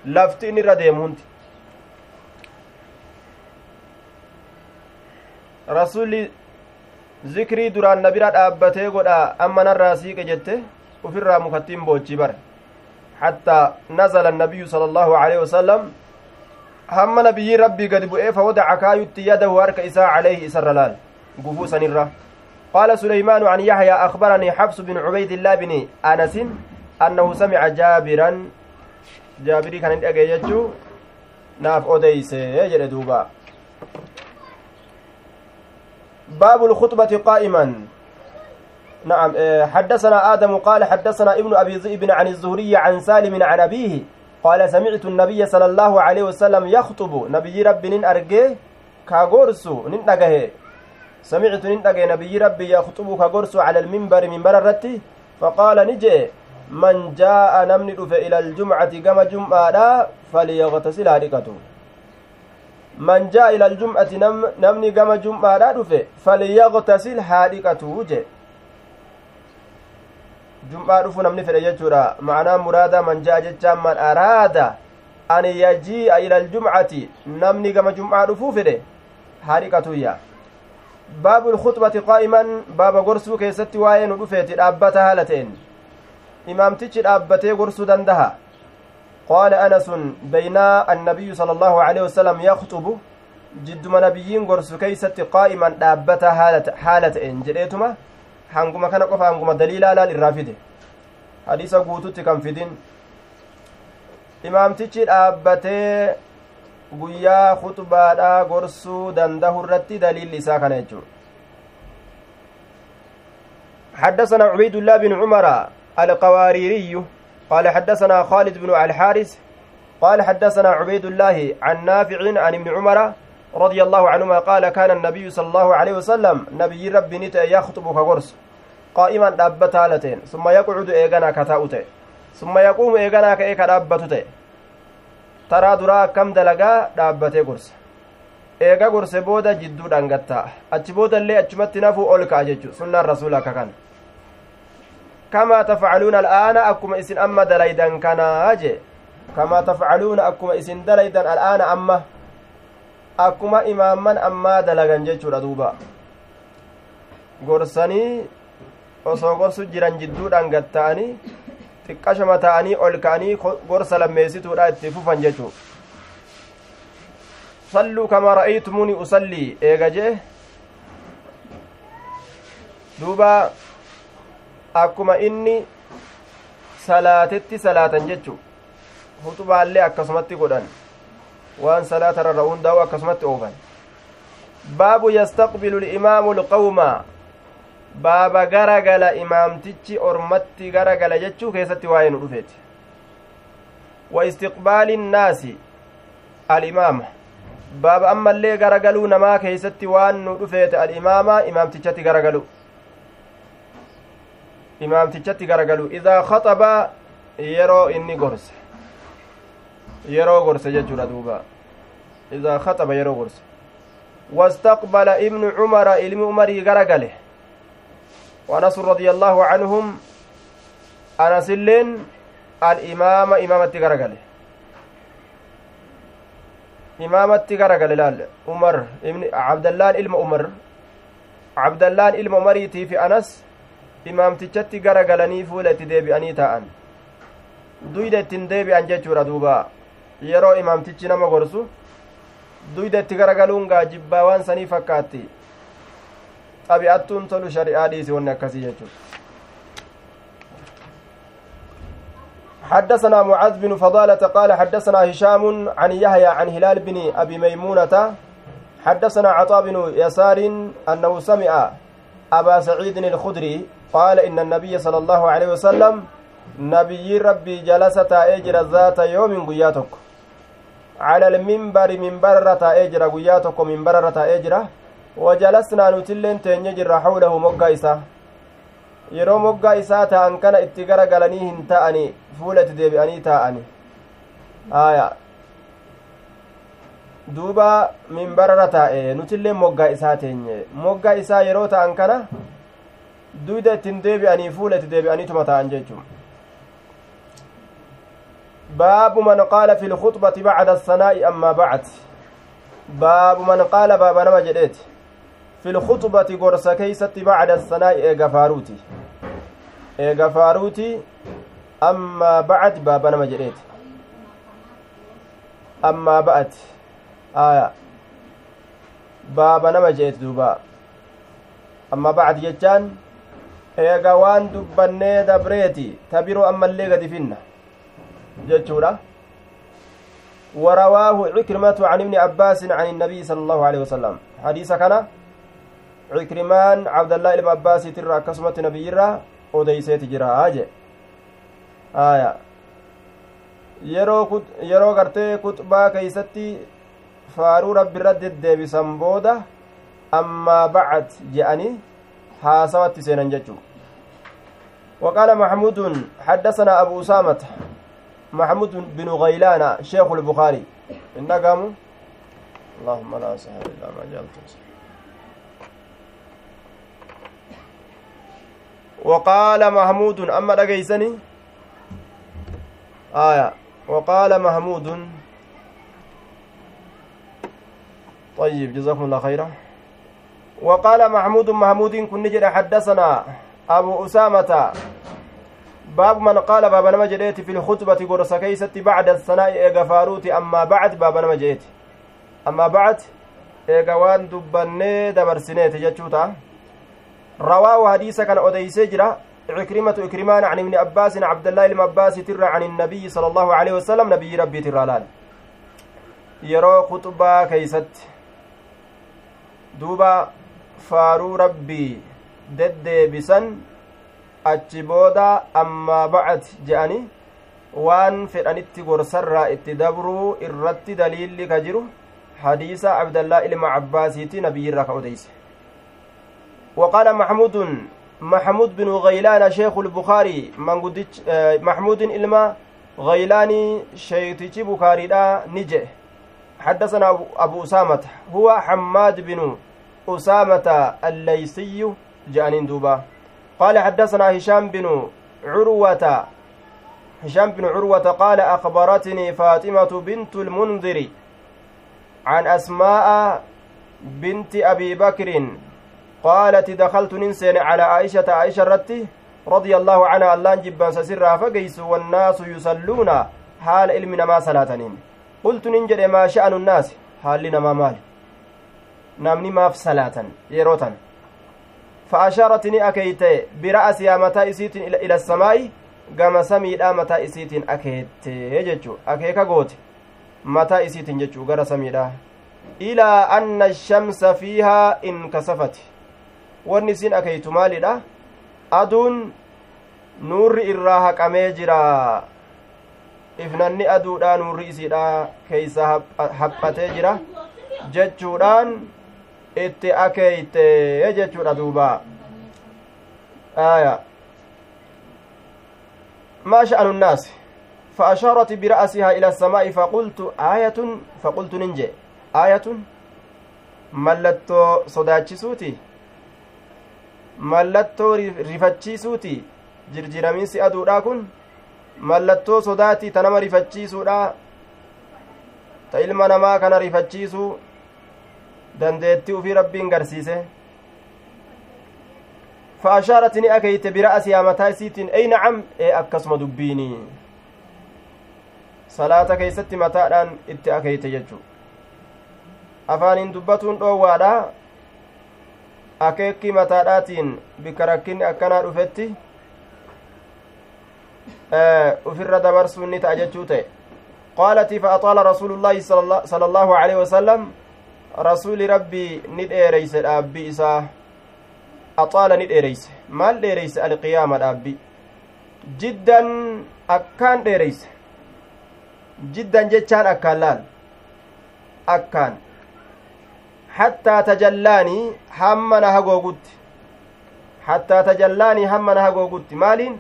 lafti inni irra deemu hundi rasulli zikrii duraan na bira dhaabbatee godha amma narraa siiqe jette ufirraa mukattiin boochii bare حتى نزل النبي صلى الله عليه وسلم هم نبي ربي قد بؤe فوضع كايت يده هرك إساء عليه إسر لال قفوسا الرّ قال سليمان عن يحيى أخبرني حفص بن عبيد الله بن أنس أنه سمع جابرا جابري كان يجو. ناف أوديس يجري دوبا. باب الخطبة قائما. نعم حدثنا آدم قال حدثنا ابن أبي ذئب عن الزهري عن سالم عن أبيه قال سمعت النبي صلى الله عليه وسلم يخطب. نبي رب نن أرجه كاغورسو نن سمعت نندقى نبي ربي يخطب كقرس على المنبر منبر الرتي فقال نجي من جاء نمن دف إلى الجمعة كما جمعة فليغتسل هارقته من جاء إلى الجمعة نم نمني كما جمعة فليغتسل هارقته جي. jum'aa dhufu namni fedhe jechuudha macnaa muraada man jaa jechaan man araada an yajii'a ila aljumcati namni gama jum'aa dhufuu fedhe haadhiqatuyya baabu lkhuxbati qaa'iman baaba gorsuu keessatti waa'ee nu dhufeeti dhaabbata haala ta'en imaamtichi dhaabbatee gorsuu dandaha qaala anasun beynaa annabiyyu sala allahu aleyhi wasalam yakxubu jidduma nabiyyiin gorsu keeysatti qaa'iman dhaabbata haala ta'en jedheetuma hanguma kana qofa hanguma daliilaa laal irraa fide hadiisa guututti kan fidin imaamtichi dhaabbatee guyyaa khutbaadhaa gorsuu dandahu irratti daliilli isaa kana jechuudha. حدثنا عبيد الله بن عمر القواريري قال حدثنا خالد بن الحارث قال حدثنا عبيد الله عن نافع عن ابن عمر رضي الله عنهما قال كان النبي صلى الله عليه وسلم نبي ربي نت يخطب كغرس قائما دابتا لتين ثم يقعد ايغنا كتاوته ثم يقوم ايغنا كاي كدابتته taraa duraa akkam dalagaa dhaabbatee gorsa? Eega gorse booda jidduu dhangatta'a. Achi booda illee achumatti nafuu ol ka'a jechu sunnaan rasuula akka kana. Kamaa tafcaluuna al'aana akkuma isin amma dalaydan kanaa jee? Kamaa tafcaluuna akkuma isin dalaydan al'aana amma? Akkuma imaamman ammaa dalagan jechuudha duuba. Gorsanii osoo gorsu jiran jidduudhaan gatta'anii xiqqashama ta'anii ol ka'anii gorsa lammeessituudha itti fufan jechuu salluu kamaa ra'aytumuni usallii eega jee duuba akkuma inni salaatetti salaatan jechu hutubaallee akkasumatti godhan waan salaata rarra hundaa'u akkasumatti oofan baabu yastaqbilu limaamu lqawma baaba garagala imaamtichi ormatti garagala jechuu keessatti waa'ee nu dhufeeti wa istiqbaali innaasi alimaama baaba ammallee garagaluu namaa keeysatti waan nu dhufeete alimaama imaamtichatti garagalu imaamtichatti garagalu idaa khaxaba yeroo inni gorse yeroo gorse jechuudha duuba idaa khaxaba yeroo gorse wastaqbala ibnu cumara ilmi umarii garagale وأنس رضي الله عنهم أنس اللين الإمام إمامة غرقله إمامة غرقله لال عمر ابن عبد الله إلما عمر عبد الله إلما عمريتي في أنس imaamtichatti garagalanii fuula itti deebi'anii taa'an duyda ittiin deebi'an jechuudha duuba yeroo imaamtichi nama gorsu duyda itti garagaluun gaajibbaa waan sanii fakkaatti xabi'attuun tolu shari'aa dhiisi wanni akkasii jechuudha. حدثنا معاذ بن فضالة قال حدثنا هشام عن يحيى عن هلال بن أبي ميمونة. حدثنا عطاء بن يسار أنه سمع أبا سعيد الخدري قال إن النبي صلى الله عليه وسلم نبي ربي جلس تأجر ذات يوم قياتك. على المنبر منبر تأجر قياتك منبر تأجره wajalasnaa nutilleen teenye jirra hawlahu moggaa isaa yeroo moggaa isaa ta'an kana itti gara galanii hin ta'ani fuula itti deebi'anii taa'ani haya duuba minbarara taa'e nutilleen moggaa isaa teenye moggaa isaa yeroo ta'an kana duyda ittiin deebi'anii fuula itti deebi'aniituma ta'an jechuun baabu man qaala fi lkhutbati bacda assanaa'i ammaa bacd baabu man qaala baaba nama jedheeti في الخطبة قرص كيست بعد الثناء إيغا فاروتي إيغا فاروتي أما بعد بابا نما جريت أما بعد آية بابا نما جريت دوبا أما بعد جتان eega waan dubbannee dabreeti tabiroo ammallee gadi finna jechuudha. ورواه عكرمة عن ابن عباس عن النبي صلى الله عليه وسلم حديث كان cikrimaan cabdallaa ilma abbaasiitirra akkasumatti nabiyyirra odeyseeti jira je aya yeroo yeroo gartee kuxbaa keeysatti faaruu rabbiirra deddeebisan booda ammaa bacad je'anii haasawatti seenan jechuu وقال محمود حدثنا أبو أسامة محمود بن غيلان شيخ البخاري إنكم اللهم لا سهل إلا ما جعلته وقال محمود أما دقيسني آية. وقال محمود. طيب جزاكم الله خيرا. وقال محمود محمود كن نجد حدثنا أبو أسامة. باب من قال باب نما في الخطبة قرص كيست بعد الثناء إيغا أما بعد باب نما أما بعد إيغا وان دبني دبرسنيت جتشوتا رواه حديث كان أديسي جرا عكرمة إكرمان عن ابن عباس عبد الله بن عباس ترى عن النبي صلى الله عليه وسلم نبي ربي ترى لال yeroo kuxbaa keeysatti duuba faaruu rabbii deddeebisan achi booda ammaa bacad je'ani waan fedhanitti gorsarraa itti dabruu irratti daliilli ka jiru hadiisa abdallaa ilma cabbaasiiti nabiyyirra ka odeyse وقال محمود محمود بن غيلان شيخ البخاري من محمود إلما غيلاني شيخ بخاري لا نجي. حدثنا أبو أسامة هو حماد بن أسامة الليسي جانين دوبا. قال حدثنا هشام بن عروة هشام بن عروة قال أخبرتني فاطمة بنت المنذر عن أسماء بنت أبي بكر قالت دخلت ننسين على عائشة عائشة رتي رضي الله عنها اللان جبان سسرها فقيس والناس يصلون حال علمنا ما صلاتنين. قلت ننجد ما شأن الناس؟ حال لنا مال. namni maaf salaatan yeroo tan فأشارت ni أكيت برأسها متى إسيتين إلى, إلى السماء؟ gama samiidha mataa isiitiin akeette jechu akeeka goote mataa isiitiin jechuu gara samiidha ilaa anna shamsa fiihaa inkasafati wanni isin akeeytu maalidha aduun nuurri irraa haqamee jira ifnanni aduudha nuurri isiidha keeysa haphatee jira jechuudhaan itti akeeyte jechuudha duuba aya ما شأن الناس فأشارت برأسها إلى السماء فقلت آية فقلت ننجي آية mallattoo sodaachisuuti mallattoo rifachiisuuti jirjiramiinsi aduudha kun mallattoo sodaati ta nama rifachiisuudha ta ilma namaa kana rifachiisuu dandeettii ufii rabbiin garsiise فأشارت ني أكيت برأسها متى سيتين أي نعم إيه أكسم دبيني صلاة كيست متى الآن إت أكيت يجو أفان دبتون دوادا akeekki mataadhaatiin bika rakkinni akkanaa dhufetti ufirra dabarsuun ni ta'a jechuu ta'e qaalati fa axaala rasuulullaahi sala allaahu aleyhi wasalam rasuuli rabbii ni dheereyse dhaabbii isaa axaala ni dheereyse maal dheereyse alqiyaama dhaabbii jiddan akkaan dheereyse jiddan jechaan akkaan laal akkaan hattaa tajallaanii hamma na hagoogutti hattaa tajallaanii hamma na hagoogutti maaliin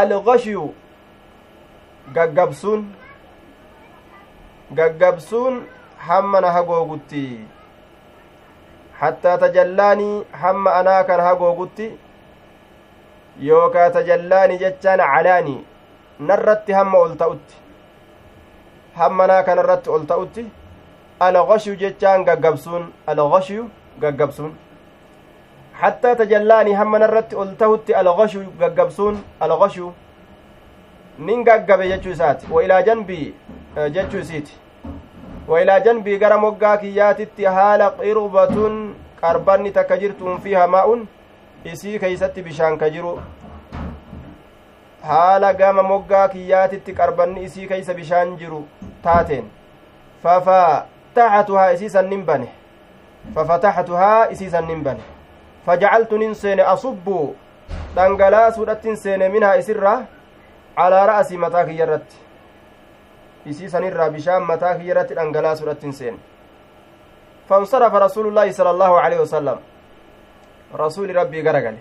algashyu gaggabsuun gaggabsuun hamma na hagoogutti hattaa tajallaanii hamma anaa kan hagoogutti yookaa tajallaanii jechaan calaanii narratti hamma ol ta'utti hamma naa kanarratti ol ta'utti alghashyu jechaan gaggabsuun alghashyu gaggabsuun hattaa tajallaanii hamma narratti ol ta'utti alghashyu gaggabsuun alghashyu nin gaggabe jechuu isaati wa ilaa janbii jechuu isiiti wailaa janbii gara moggaa kiyyaatitti haala qirbatun qarbanni takka jirtuun fiiha maa'un isii keeysatti bishaan ka jiru haala gama moggaa kiyyaatitti qarbanni isii keeysa bishaan jiru taateen fafataxatuhaa bane fafataxatuhaa isiisan nin bane fajacaltu nin seene asubbu dhangalaasuudhattin seene minhaa isirraa calaa ra'asii mataa kiyya irratti isii sanirraa bishaan mataa kiyyarratti dhangalaasuudhatti hin seene فانصرف رسول الله صلى الله عليه وسلم رسول ربي غرغل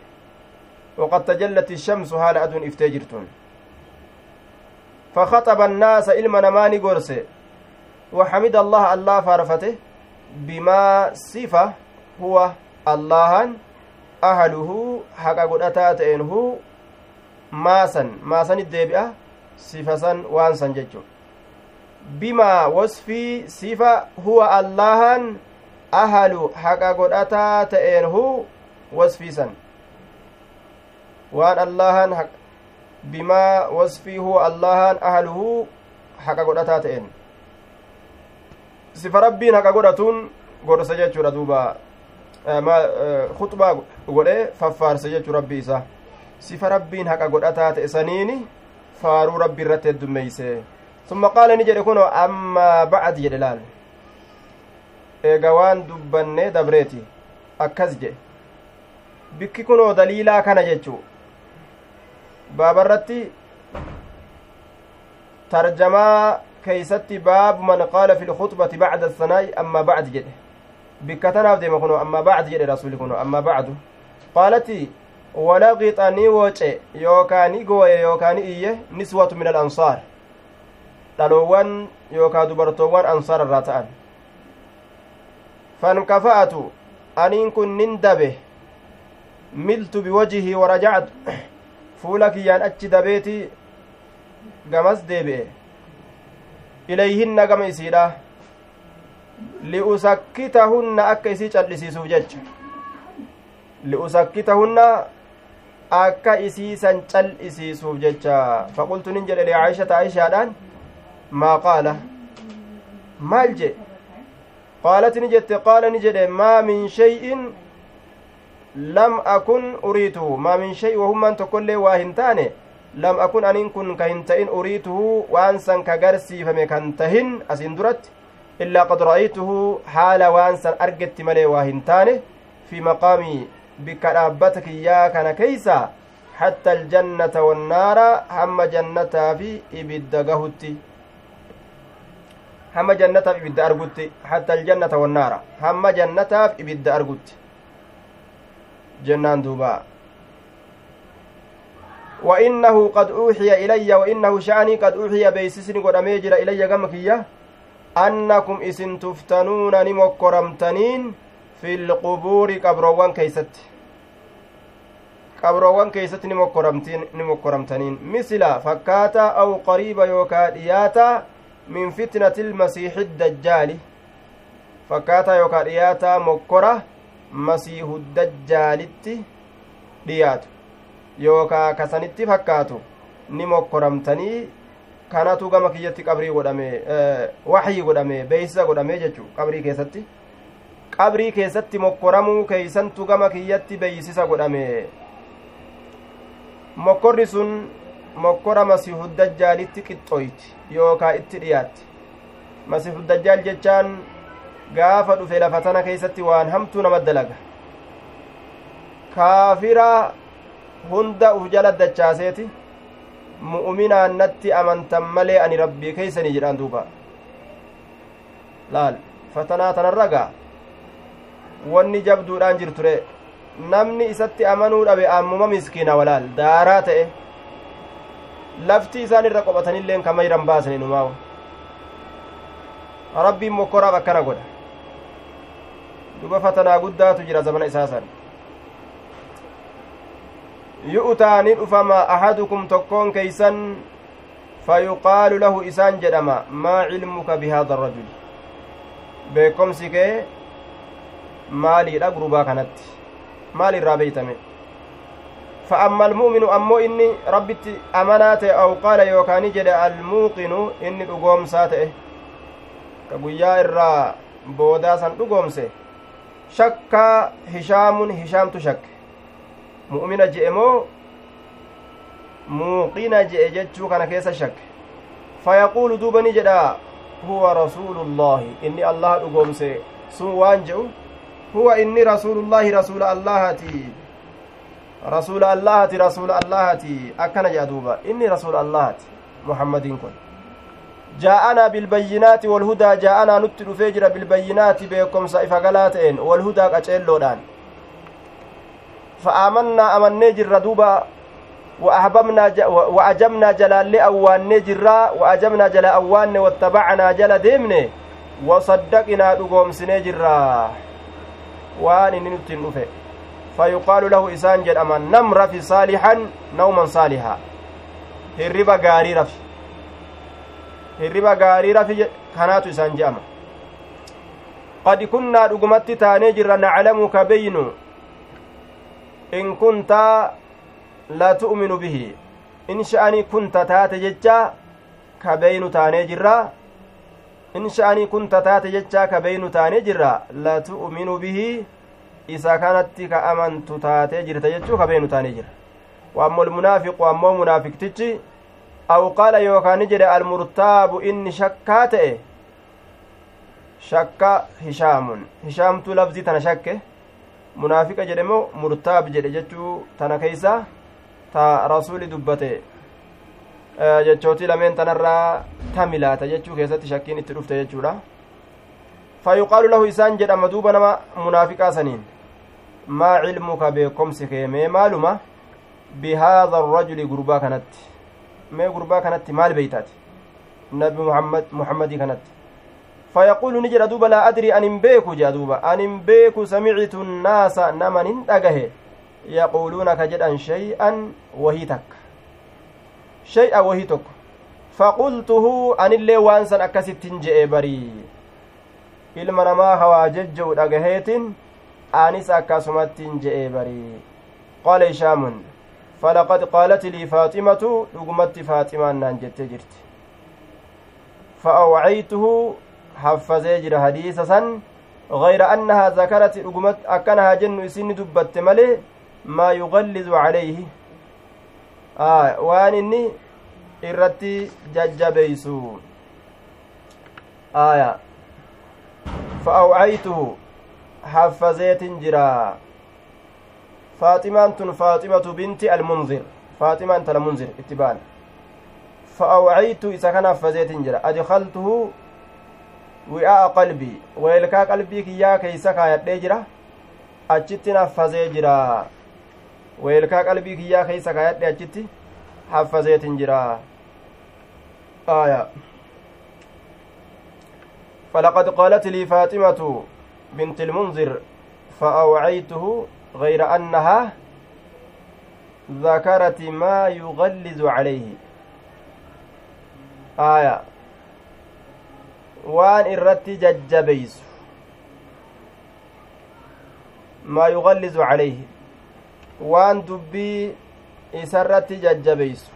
وقد تجلت الشمس حال أدون افتجرتون فخطب الناس إلما نماني قرسي وحمد الله الله فارفته بما صفة هو الله أهله حقا قد أتاتين هو ماسا ماسا الديبئة صفة وانسا ججو bimaa wasfii sifa huwa allahan ahalu haqa godhataa ta'een hu wasfiisan waan allahan bimaa wasfii huwa allahan ahaluhu haqa godhataa ta'een sifa rabbiin haqa godhatuun godhasa jechuudha duuba khuxbaa godhe faffaarse jechuu rabbii isaa sifa rabbiin haqa godhataa ta'e saniini faaruu rabbi irratti heddummeeyse ثم قال نجد كنو أما بعد جدلال eega waan dubbannee dabreeti akkas jedhe bikki kunoo daliilaa kana jechuu baabarratti tarjamaa lkhutbati bacda asanaa'i amma bacdi jedhe bikka tanaaf deema kuno amma bacdi jedhe rasuli kuno amma bacdu qaalati walaqixa ni woce yookaa ni gooye yookaa ni iyye niswatu min alansaar dhaloowwan yookaa dubartoowwan ansaar irraa ta'an fankafa'atu aniin kun nin dabe miltu biwajihii warajactu fuula kiyyaan achi dabeeti gamas deebi'e isiidha liusakkitahunna akka isii cal'isiisuuf jecha liusakkitahunna akka isiisan cal'isiisuuf jecha faqultu nin jedhe licaishata aishaadhaan maa qaala maal jedhe qaalat ni jette qaala ni jedhe maa min shay'in lam akun uriituhu maa min shay wahummaan tokkoillee waa hin taane lam akun aniin kun ka hin ta'in uriituhu waan san ka garsiifame kan tahin asin duratti illaa qad ra'aytuhu haala waan san argetti malee waa hin taane fi maqaamii bikka dhaabbata kiyyaa kana keeysa hatta aljannata wannaara hamma jannataa fi ibidda gahutti hamma jannataaf ibidda argutti حتى الجنة والنار hamma jannataaf ibidda argutti jennaan duuba وإنه قد أوحي إلي وإنه sha'nii قد أوحي beeysisni gad ergamee jira إلي gama kiyya أنكم isin تفتنون ni mokkoramtaniin في القبور qabrowwan keeysatti. qabrowwan keeysatti ni mokkoramtaniin. مثل fakkaataa أو قريبا yookaa dhiyaataa min fitnati ilmasiixi dajjaali fakkaataa yookaa dhiyaataa mokkora masiihu dajjaalitti dhiyaatu yookaa kasanitti fakkaatu ni mokkoramtanii kanatu gama kiyyatti qabrii godhame waxyii godhame beeysisa godhame jechuu qabrii keessatti? Qabrii keessatti mokkoramuu keeysantu gama kiyyatti beeysisa godhame mokkorri sun mokkora masiihudajjaalitti qixxoyti yookaa itti dhiyaatti. Masiihudajjaal jechaan gaafa dhufe lafa tana keessatti waan hamtuu nama dalaga. Kaafira hunda uf jala dachaaseeti mu'uminaan natti amantan malee ani rabbii keeysanii jedhaan duuba laal fatanaa tanarragaa wanni jabduudhaan jirture namni isatti amanuu dhabe ammuma miskiina walaal daaraa ta'e lafti isaan irra qophatanilleen kama jiran baasani numaawu rabbiin mokkoraaf akkana godha duba fatanaa guddaatu jira zamana isaa san yu'taa ni dhufama ahadukum tokkoon keeysan fayuqaalu lahu isaan jedhama maa cilmuka bihaada arrajuli beekomsi kee maaliidha gurbaa kanatti maal irraa beeytame فأما المؤمن أمو إني ربت أمنات أو قال يوكاني جد الموقن إني أقوم ساته كبويا إرى بودا سن أقوم سي شك هشام هشام تشك مؤمن جئمو muuqina je'e jechuu kana keessa shakke fayaquulu duuba ni jedha huwa rasuulullaahi inni allaha dhugoomse sun waan je'u huwa inni rasuulullaahi rasuula allahati rasuula allahati rasuula allahati akkana jedha duuba inni rasuula allahati muhammadiin kun jaa'anaa bilbayyinaati walhudaa jaa'anaa nutti dhufee jira bilbayyinaati beekomsa ifa galaa ta'een walhudaa fa'aamannaa amannee jirra duuba وأحببنا وأجبنا جلال أوان جرا وأجبنا جلا أوان واتبعنا جلا ديمني وصدقنا دقوم سنجرا وان ننتن نفه فيقال له إسان جدأما نم رفي صالحا نوما صالحا gaarii rafi hirriba gaarii rafi kanaatu isaan je'ama qad kunnaa dhugumatti taanee jirra naclamu ka beynu in kunta la tu'minu bihi in sha'anii kunta taate jecha ka beynu taanee jirra in sha'anii kunta taate jecha ka beynu taanee jirra la tu'minu bihi isa kanatti ka amantu taatee jirta jechuu ka beenu taanee jira waammo lmunaafiqu ammoo munaafiqtichi aw qaala yookaan ni jedhe almurtaabu inni shakkaa ta'e shakka hishaamun hishaamtuu lafzii tana shakke munaafiqa jedhe moo murtaab jedhe jechuu tana keeysa ta rasuli dubbate jechootii lameen tanarraa tamilaata jechuu keessatti shakkiin itti dhufte jechuudha fayuqaalu lahu isaan jedhama duuba nama munaafiqaa saniin maa cilmuka beekomsi kee mee maaluma bihaada arrajuli gurbaa kanatti mee gurbaa kanatti maal beeytaati nabi muhammad muhammadii kanatti laa adrii anin beeku jedha duuba anin beeku samicitu nnaasa naman hin dhagahe yaquuluuna ka jedhan shay'an wahii takka shay'a wahii tokko faqultuhu anillee waan san akkasittin je'e barii ilma namaa hawaa jejja'u dhagaheetin anis akkasumattin je'e barii qaala hishaamun falaqad qaalat lii faaximatu dhugumatti faaximaan naan jettee jirti fa'awcaytuhu haffazee jira hadiisa san غير أنها ذكرت رقمت أكنها جن إسن دبت ملي ما يغلظ عليه waan inni irratti jajjabeeysu aya fa awcaytuhu haffazeetin jira faaximaan tun faaximatu binti almunzir faaximaan tala munzir itti baan fa awcaytu isa kan wi'aa'a qalbii weelkaa qalbii kiyyaa keeysa kaayadhee jira achittin haffazee jira weelkaa qalbii kiyyaa keeysa kaayadhe achitti haffazeetin jira aya فلقد قالت لي فاطمة بنت المنذر فأوعيته غير أنها ذكرت ما يغلظ عليه آية وان إرت ججبيس ما يغلظ عليه waan dubbii isarratti jajjabeeysu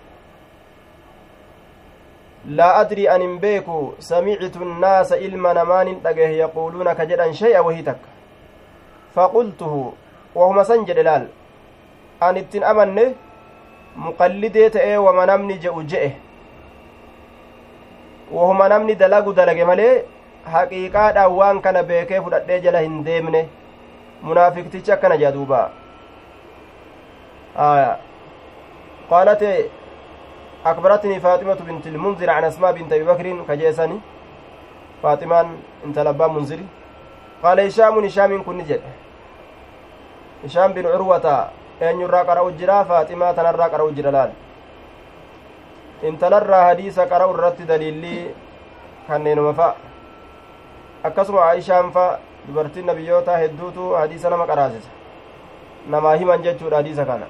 laa adrii an hin beeku samicitu nnaasa ilma namaanin dhagahe yaquuluuna ka jedhan shay'a wahii takka faqultuhu wahuma san jedhe laal an ittin amanne muqallidee ta'ee wama namni je'u je'e wahuma namni dalagu dalage malee haqiiqaadhaan waan kana beekee fudhadhee jala hin deemne munaafiktichi akkana duubaa آية قالت أخبرتني فاطمة بنت المنذر عن أسماء بنت أبي بكر كجيساني فاطمة انت لبا منذري قال هشام هشام كن جد هشام بن عروة أن يرى قرأ الجرا فاطمة تنرى قرأ الجرلال intalarraa hadiisa qara'u irratti daliillii kanneenuma fa akkasuma aishaan fa dubartiin nabiyyoota hedduutu hadiisa nama qaraasisa namaa himan jechuudha hadiisa kana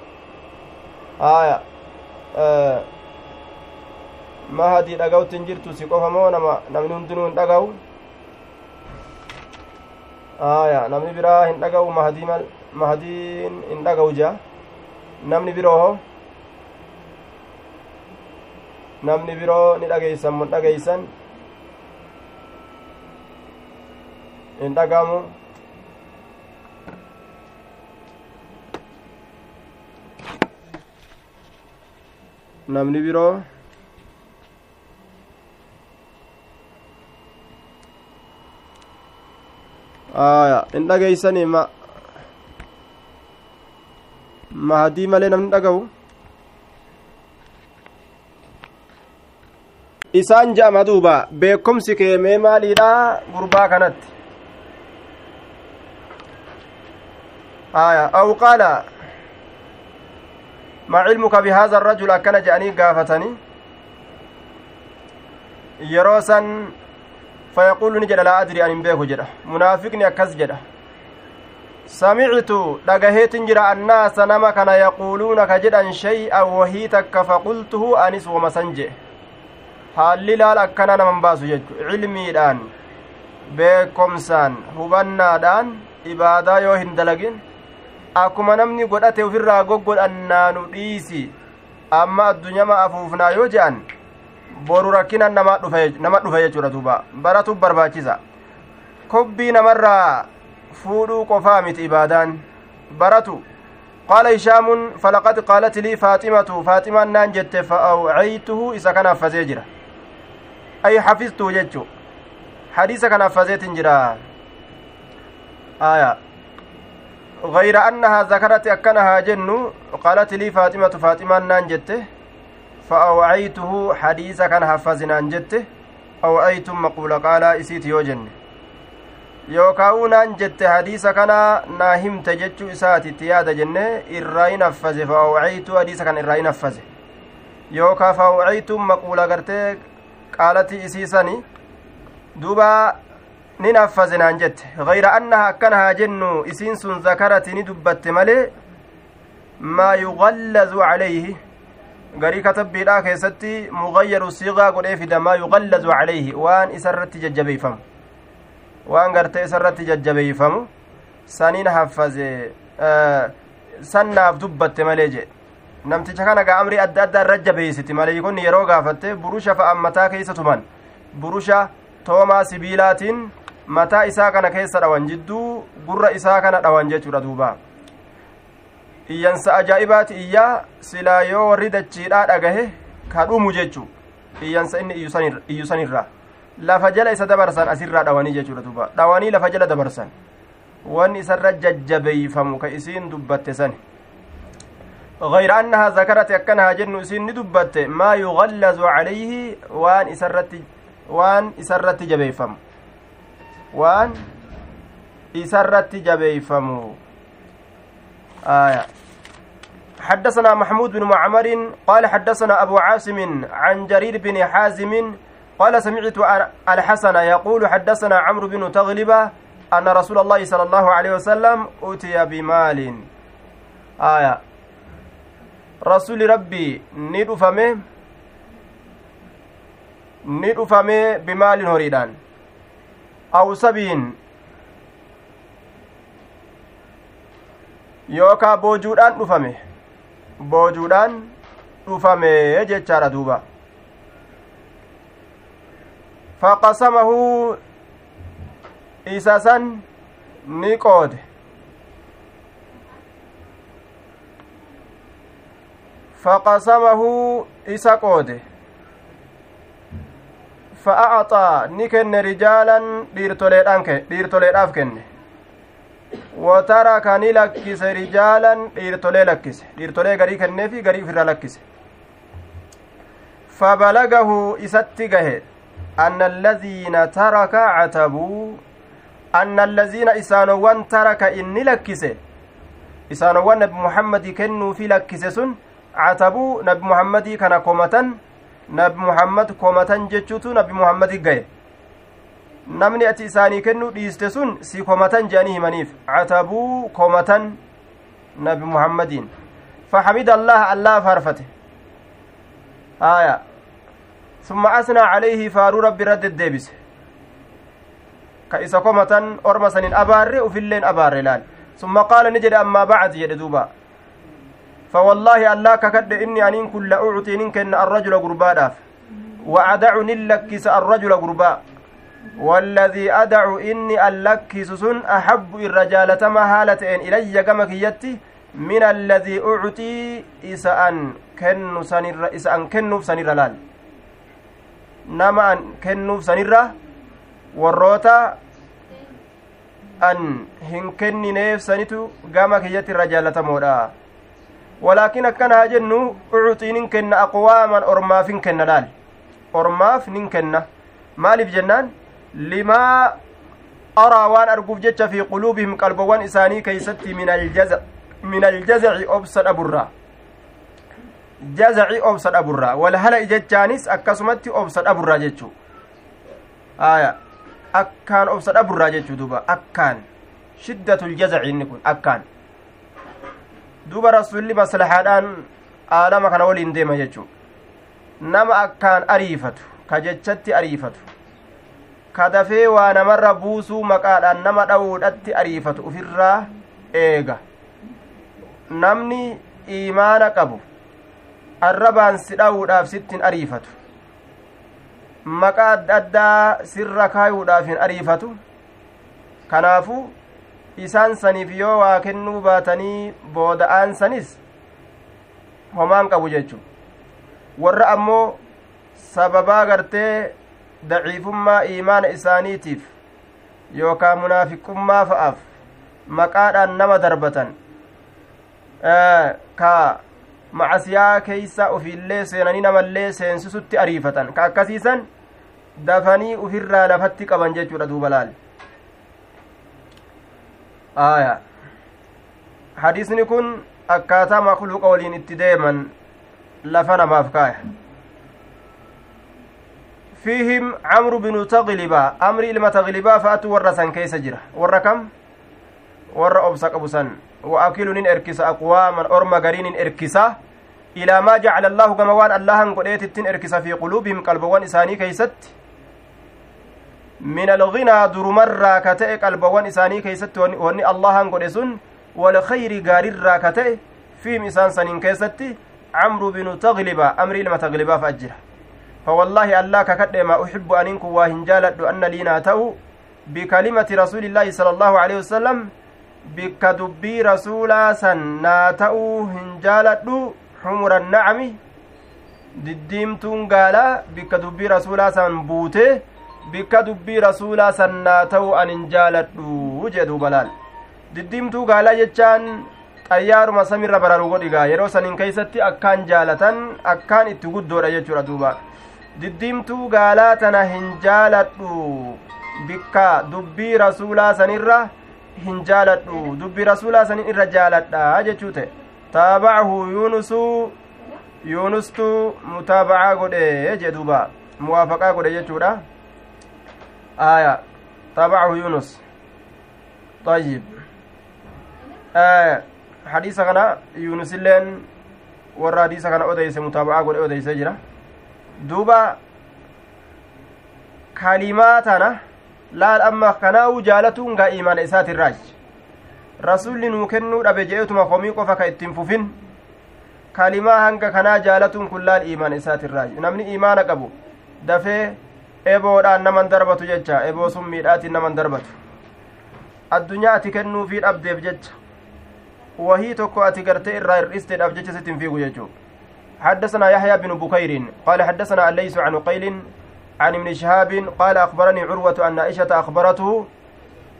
aya mahadii dhaga'utti hin jirtu si qofa moo namni hundinuu hin dhaga'u aya namni biraa hin dhaga'u mahadii mal mahadiin hin dhaga'u jea namni biroo ho namni biroo ni dhageeysan mun dhageeysan hin dhagamu namni biroo aya hin dhageeysanii ma mahadii malee namni dhaga'u isaan je'ama duuba. Beekomsi kee mee maaliidha? Gurbaa kanatti. Aya aw qaala ما علمك بهذا الرجل أكن جاني قافتني يروسا فيقول نجد لا أدري أن بيك جدا منافقني أكز جدا سمعت دقهيت جرى الناس نما كان يقولون كجدا شيئا وهيتك فقلته أنس ومسنجه haalli laal akkana naman baasu jechu cilmiidhaan beekomsaan hubannaadhaan ibaadaa yoo hin dalagin akkuma namni godhate ufirraa goggodhannaanu dhiisi. Amma addunyama afuufnaa yoo je'an boru rakkinan nama dhufe jechuudha duuba. Baratuuf barbaachisa. Kobbii namarraa fuudhuu qofaa miti ibaadaan. Baratu qaala hishaamun falaqad qaalati lii faaximatu faaximaan naan jette fa awcaytuhu isa kanaaf fasee jira. ay hafiztuu jechu hadiisa kan haffazeetin jira aya gayra annahaa zakarati akkanahaa jennu qaalat lii faaximatu faaximaan naan jette fa awcaytuhu hadiisa kan haffazinaan jette awcaytum maquula qaalaa isiiti yoo jenne yookaa'uu naan jette hadiisa kana naa himte jechuu isaati itti yaada jenne irraa hin haffaze fa awcaytu hadiisa kana irraa hin haffaze yookaa fa awcaytum maquula gartee qaalatii isiisani duuba nin affaze naan jette gayra annaha akkana haa jennu isiin sun zakarati ni dubbatte malee maa yugallazu calayhi garii katabbiidhaa keessatti mugayyaru siigaa godhee fida maa yugallazu calayhi waan isa irratti jajjabeeyfamu waan gartee isarratti jajjabeeyfamu saniin haffaze sannaaf dubbatte malee jedhe namticha kana gaa amrii adda addaa irra jabeeysiti maleeykonni yeroo gaafatte burusha fa'an mataa keeysa tuman burusha toomaa sibiilaatiin mataa isaa kana keessa dhawan jidduu gurra isaa kana dhawan jechuudha duuba iyyansa ajaa'ibaati iyyaa silaa yoo warri dachiidhaa dhagahe ka dhumu jechuu iyyansa inni iyyusanirraa lafa jala isa dabarsan asirraa dhawanii jechuudha duba dhawanii lafa jala dabarsan wanni isarra jajjabeeyfamu ka isiin dubbatte sani غير أنها ذكرت أكنها جن إسين ندبت ما يغلظ عليه وان إسرت وان إسرت جبيفم. وان إسرت جبيفم. آية. حدثنا محمود بن معمر قال حدثنا أبو عاصم عن جرير بن حازم قال سمعت الحسن يقول حدثنا عمرو بن تغلبة أن رسول الله صلى الله عليه وسلم أتي بمال. آية. رسول ربي ندفمه ندفمه بمال هريدان أو سبين yookaa boojuudhaan dhufame boojuudhaan dhufame jechaadha duuba faqasamahu isa san ni qoode fa'axaa ni kenne rijaalan dhiirtoleedhaaf kenne wataraka ni lakkise rijaalan dhiirtolee lakkise dhiirtolee garii kenneefi garii ufirra lakkise fabalagahu isatti gahe أن الذين ترك عتبوا أن الذين إسانوان ترك إني لكسه إسانوان نبي محمد كنوا في لكسه عتبوا نبي محمد كان كومة نبي محمد كومة جتشوتو نبي محمد قاي namni ati isaanii kennuu dhiiste sun si komatan jedhanii himaniif catabuu komatan nabi muhammadiin faxamida allaha allah faarfate aya ثم أثنى عليه فارو ربي رد الديبس كإسا كومة أرمى سنين أبار وفي أبار لال. ثم قال نجد أما بعد يد دوبا. فوالله الله ككد إني أنين كل أعطي ننكن الرجل قربا وأدع نلكس الرجل قربا. والذي أدع إني ألكس سن أحب الرجالة ما هالة إلي كما كيتي. من الذي أعطي إسا أن كن سنر إسا أن كنف سنر لال. nama an kennuuf sanirra warroota an hin kennineef sanitu gama kiyyatti irra jaalatamoodha walaakin akkana haa jennu ucuxii nin kenna aqwaaman ormaaf hin kenna laal ormaaf nin kenna maaliif jennaan limaa araa waan arguuf jecha fi quluubihim qalbowwan isaanii keeysatti min aljazaci obsa dhaburraa jazaci obsa dhaburraa wal hala jechaanis akkasumatti obsa dhaburraa jechuu aya akkaan obsa dhaburraa jechuu duba akkaan shiddatul jazaci inni kun akkaan duba rasulli maslahaadhaan aalama kana waliin deema jechuu nama akkaan ariifatu ka jechatti ariifatu. Ka dafee waa namarra buusuu maqaadhaan nama dhawuudhatti ariifatu ufirraa eega. Namni iimaana qabu arrabaan si dhawuudhaaf sittin ariifatu. Maqaa adda addaa sirra kaayuudhaaf hin ariifatu. Kanaafu isaan saniif yoo waa kennuu baatanii booda'aan sanis homaan qabu jechu warra ammoo sababaa gartee daciifummaa iimaana isaaniitiif yookaan munaafiqummaa fa'aaf maqaadhaan nama darbatan ka macasiyaa keeysa ufiillee seenanii namallee seensisutti ariifatan. Ka akkasiisan dafanii ufirraa lafatti qaban jechuudha duuba laal aya hadiisni kun akkaataa makluuqa waliin itti deeman lafa namaaf kaaya fiihim camru binu taglibaa amri ilma taglibaa fa'atu warra san keeysa jira warra kam warra obsa qabu san wa akilu nin erkisa aqwaaman orma garii nin erkisa ilaa maa jacala allaahu gama waan allahan godheetittin erkisa fi quluubihim qalbawwan isaanii keeysatti min alginaa durumarraa ka ta'e qalbawwan isaanii keeysatti wanni allahan godhe sun walkhayri gaarirraa ka ta'e fiihim isaan saniin keessatti camru binu tagliba amri ilma taglibaa fa ajjira فوالله الله ككد ما أحب أن إنكم واهن جالد أن لينا تأو بكلمة رسول الله صلى الله عليه وسلم بك دبي رسولا سنا تأو هن جالد حمر النعم gaalaa bikka dubbii rasuulaa san buute bikka dubbii rasuulaa sannaa ta'u anin jaaladhu jedhu balaal. Diddiimtuu gaalaa jechaan xayyaaruma samirra bararu godhigaa. Yeroo sanin keeysatti akkaan jaalatan akkaan itti guddoodha jechuudha duuba. Diddiimtuu gaalaa tana hin jaaladhu. Bikka dubbii rasuulaa sanirra hin jaaladhu. Dubbii rasuulaa sanin irra jaaladha jechuu ta'e. Taabacahu yuunusuu yuunustu mutaabacaa godhe jedhuuba. Muwaafaqaa godhe jechuudha aya taabacahu yuunus طيب آه حديث كان يونس اللين ورا حديث كان أوديس متابعة قول أوديس جرا duuba kalimaatana laal amma kanaa'u jaalatuun gaa imaana isaatirraaj rasulli nuu kennuu dhabe je'etuma komii qofa ka ittiin fufin kalimaa hanga kanaa jaalatuun kun laal imaana isaatirraaj namni imaana qabu dafee eboodhaan naman darbatu jecha eboo sun miidhaatiin naman darbatu addunyaa ati kennuufii dhabdeef jecha tokko ati gartee irraa hir'isteedhaaf jecha sittiin fiigu jechuudha حدثنا يحيى بن بكير قال حدثنا الليث عن قيل عن ابن شهاب قال أخبرني عروة أن عائشة أخبرته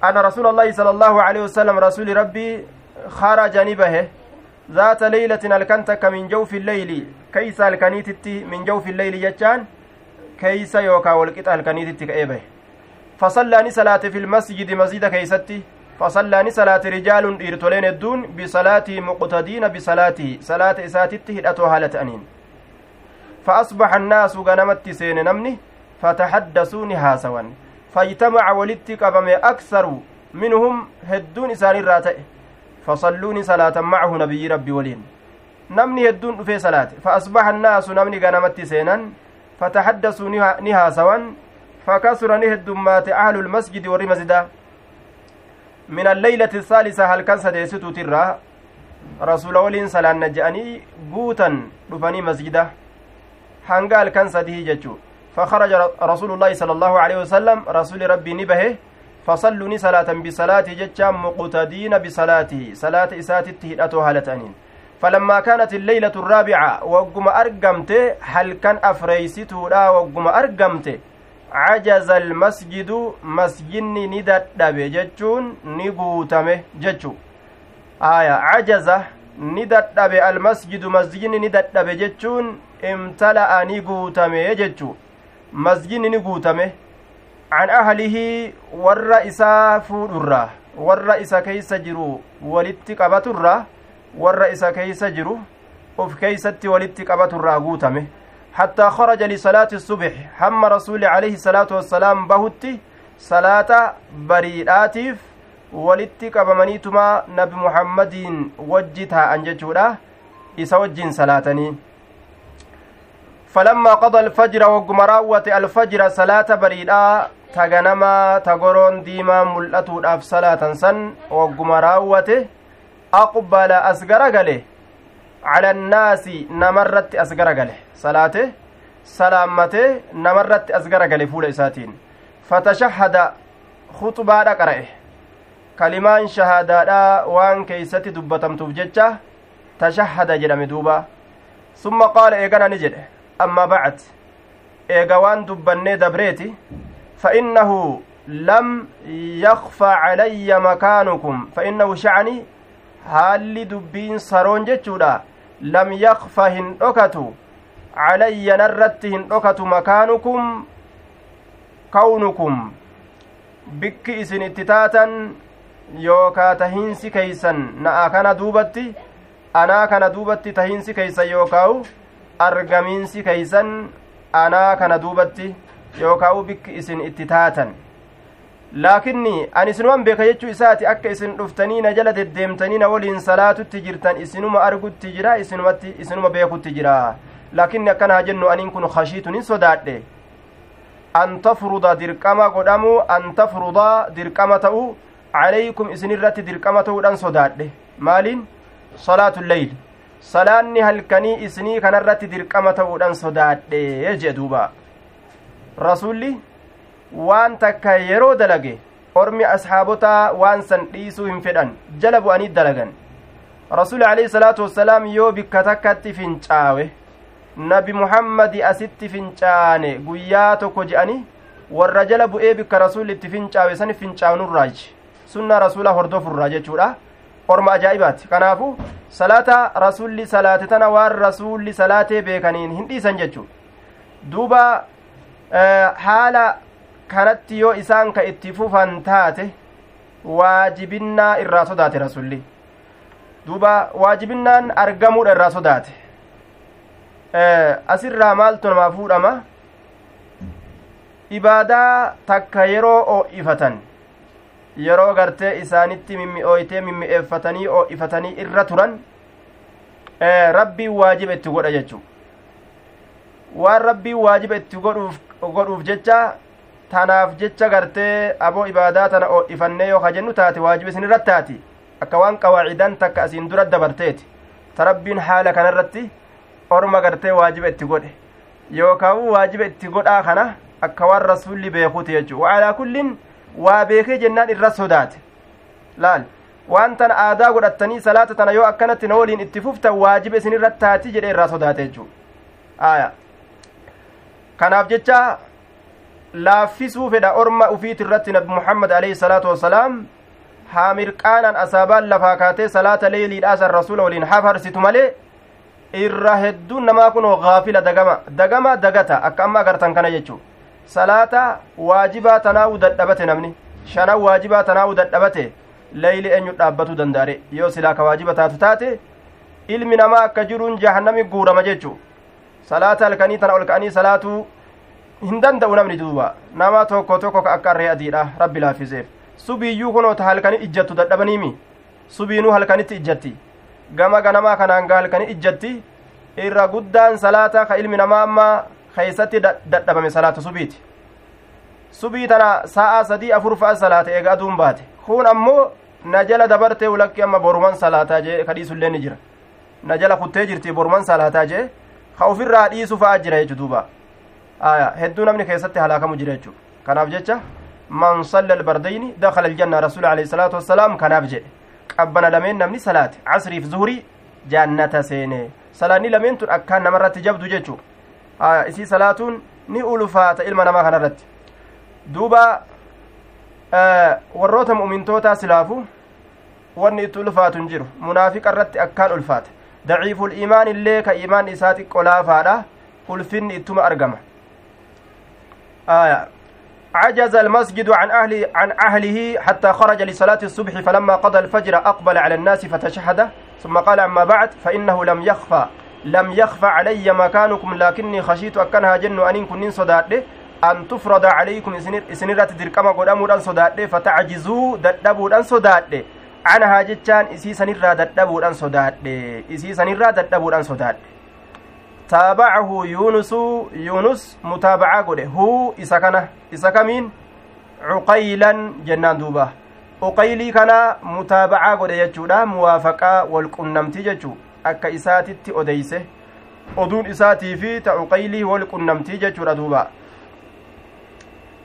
أن رسول الله صلى الله عليه وسلم رسول ربي خرج نبه ذات ليلة الكنتك من جوف الليل كيس الكنيتت من جوف الليل جتان كيس يوكا والقطع الكنيتت كأيبه فصلى صلاة في المسجد مسجد كيستي فصلى صلاة رجال إرتولين الدون بصلاة مقتدين بصلاته صلاة إساتت هدأتو هالة أنين فأصبح الناس غنمت سين نمني فتحدثوا نهاسوا فاجتمع ولدت قبم أكثر منهم هدون إسان الراتئ فصلوني صلاة معه نبي ربي ولين نمني هدون في صلاة فأصبح الناس نمني غنمت سينا فتحدثوا نهاسوا فكسر نهد مات أهل المسجد ورمزدا من الليلة الثالثة هل كان سديستو ترى؟ رسول ولين سلان نجأني قوتا رفني مسجدة. هنقال كان سديه فخرج رسول الله صلى الله عليه وسلم رسول ربي نبه فصلوني صلاة بصلاة ججا مقتدين بصلاته. صلاة إساتته هدأتو هالتانين فلما كانت الليلة الرابعة وقم أرقمت هل كان أفريستو لا وقم أرقمت almasjidu masjidni ni dadhabe jechuun ni guutame jechu aya cajaza ni dadhabe almasjidu masjidni ni dadhabe jechuun imtala'a ni guutame jechu masjidni ni guutame an ahlihi warra isaa fuudhurraa warra isa keeysa jiru uf keeysatti walitti qabaturraa guutame حتى خرج لصلاة الصبح هم رسول عليه الصلاة والسلام بهتي صلاة بريئاتيف walitti qabamaniituma nabi muhammadiin wajji taa'an jechuudha isa wajjiin salaatanii falammaa qada alfajra wagguma raawwate alfajra salaata bariidhaa ta ganamaa ta goroon diimaa mul'atuudhaaf salaatan san wagguma raawwate aqbala as gara gale cala annaasi namarratti as gara gale salaate salaammatee namarratti as gara gale fuula isaatiin fatashahada khuxubaadha qara'e kalimaan shahaadaadha waan keeysatti dubbatamtuuf jecha tashahada jedhame duuba summa qaala eegana ni jedhe amma bacd eega waan dubbannee dabreeti lam yakfa calayya makaanukum fa innahu shacni haalli dubbiin saroon jechuudha. Lam yakfa hin dhokatu. Calayya narratti hin dhokatu makaanukum kawnukum. Bikki isin itti taatan yookaa tahiinsi keeysan na'a kana duubatti anaa kana duubatti tahiinsi keeysan yookaawu argamiinsi keeysan anaa kana duubatti yookaawu bikki isin itti taatan laakinni ani isinuman beeka jechuu isaati akka isin dhuftanii na jala deddeemtanii na waliin salaatutti jirtan isinuma argutti jira isinumatti isinuma beekutti jira laakinni akkana jennu aniin kun kashiitun hin sodaadhe an tafruda dirqama godhamu an tafruda dirqama ta'u calaykum isinirratti dirqama ta'uudhan sodaadhe maaliin salaatu lleyl salaanni halkanii isinii kanarratti dirqama ta'uudhan sodaadhe jee duuba rasulli waan takka yeroo dalage ormi ashaabotaa waan san dhiisuu hin fedhan jala bu'anii dalagan. Rasuli alayhi salaatu wassalaam yoo bikka takkatti fincaawe nabi muhammadi asitti fincaane guyyaa tokko je'ani warra jala bu'ee bikka rasuli itti fincaawe san fincaanurraaji sunna rasula hordofurraa jechuudha. Orma ajaa'ibaati kanaafu salaata rasulli salaate tana waan rasulli salaatee beekaniin hin dhiisan jechuu duuba haala kanatti yoo isaan ka itti fufan taate waajibinnaa irraa sodaate rasulli. Duuba waajibinnaan argamuudha irraa sodaate. Asirraa maaltu namaa fuudhama? Ibaadaa takka yeroo oo'ifatan. Yeroo gartee isaanitti mimmi'ooytee mimmi'eeffatanii oo'ifatanii irra turan. Rabbiin waajiba itti godha jechuu. Waan rabbiin waajiba itti godhuuf jecha tanaaf jecha gartee aboo ibaadaa tana oo'ifannee yoo kajennu taate waajiba isin irratti taati akka waan qawaacidan takka asiin dura dabarteeti ta rabbiin haala kanarratti orma gartee waajiba itti godhe yookaan waajiba itti godhaa kana akka waan rasuulli beekuuti jechuu waalaa kullin waa beekee jennaan irra sodaate laal waan tana aadaa godhattanii salaata tana yoo akkanatti na waliin itti fuftan waajiba isin irra taati jedhe irraa sodaate jechuu aya kanaaf jecha laaffisuu fedha orma ufiit irratti nabi muhammad alayhi salaatu wasalaam haa mirqaanan asaabaan lafaa kaatee salaata leeyliidhaasan rasuula waliin hafarsitu malee irra hedduun namaa kun gaafila dagama dagama dagata akka amma agartan kana jechuu salaata waajibaa tanaa'u dadhabate namni shanan waajibaa tanaa'u dadhabate leyli eenyu dhaabbatuu danda'are yoo silaa ka waajiba taatu taate ilmi namaa akka jiruun jahannami guurama jechu salaata halkanii tana ol ka'anii salaatuu hin danda'u namni duuba nama tokko tokko ka akka arree adiidha rabbi laaffiseef subiiyyuu kunoo ta halkanii ijjattu dadhabaniimi subiinuu halkanitti ijjatti gama ganamaa kanaan ga halkanii ijjatti irra guddaan salaata ka ilmi namaa amma keeysatti dadhabame salaata subiiti subii tana sa'aa sadii afur fa'a salaata eega aduun baate kun ammoo na jala dabartee ulakki amma boruman salaataa jee ka dhiisullee ni jira na jala kuttee jirti boruman salaataa jee ka ufirraa dhiisu fa'a jira jechu duuba aya hedduu namni keessatti halaakamu jira jechu kanaaf jecha man salla albardayni dakhala aljanna rasuli alayhi salaatu wassalaam kanaaf jedhe qabbana lameen namni salaate casriif zuhurii jaannata seene salaanni lameen tun akkaan namarratti jabdu jechuu isii salaatuun ni ulfaata ilma namaa kanarratti duuba warroota mu'mintootaa silaafu wanni itti ulfaatu hin jiru munaafiqa irratti akkaan ulfaata daciiful iimaan illee ka iimaan isaa xiqqo laafaadha ulfinni ittuma argama آية. عجز المسجد عن أهل عن أهله حتى خرج لصلاة الصبح فلما قضى الفجر أقبل على الناس فتشهد. ثم قال أما بعد فإنه لم يخفى. لم يخفى علي مكانكم لكني خشيت أكنها جن أن كنين صداد. أن تفرض عليكم إسنرة دركما قدامودان صداد. فتعجزوا ددبودان صداد. عنها جتان إسي سنرة ددبودان صداد. إسي سنرة ددبودان صداد. تابعه يونس يونس متابعة قده هو إسكنه إسكمين عقيلا جنان دوبه uqaylii kana mutaabacaa godhe jechuudha muwaafaqaa walqunnamtii jechuu akka isaatitti odeyse oduun isaatii fi ta uqaylii walqunnamtii jechuudha duuba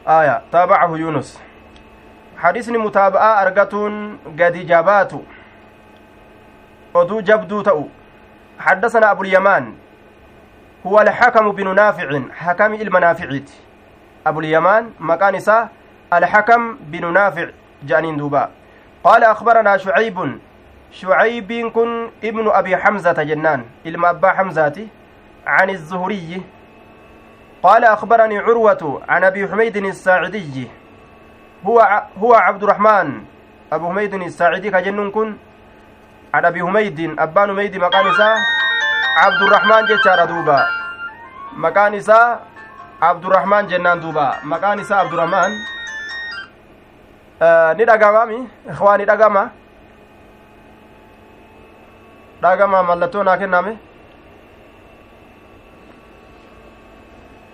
aya taabacahu yunus hadisni mutaaba'aa argatuun gadi jabaatu oduu jabduu ta'u حدثنا أبو اليمان هو الحكم بن نافع. حكم المنافعيت أبو اليمان مكان إساء الحكم بن نافع جانين دوبا. قال أخبرنا شعيب. شعيب كن ابن أبي حمزة جنان إلما أبا حمزة عن الزهري. قال أخبرني عروة عن أبي حميد الساعدي. هو هو عبد الرحمن. أبو حميد الساعدي كجنون كن. عن أبي حميد أبان حميد مكان عبد الرحمن جتشار دوبا مكان إساء عبد الرحمن جنان دوبا مكان إساء عبد الرحمن ni dhagama dhagama mallattoo naa kenname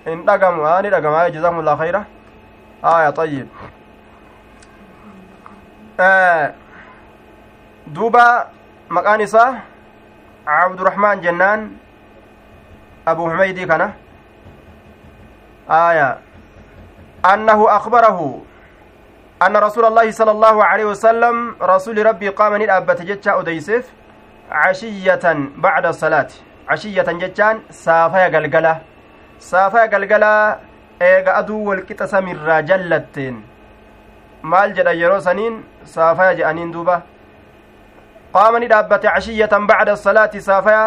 in dhagamu ni dhagama jazakumullah khayra aya طيب duuba maqaan isaa cabdurahmaan jennaan abu humeydii kana aya annahu akbarahu أن رسول الله صلى الله عليه وسلم رسول ربي قام ندابت جتشا أديسف عشية بعد الصلاة عشية جتشان سافيا قلقلة سافيا قلقلة eega aduu walqixa samirraa jallatteen maal jedha yeroo saniin saafaya je'aniin duuba bacda salaati saafaya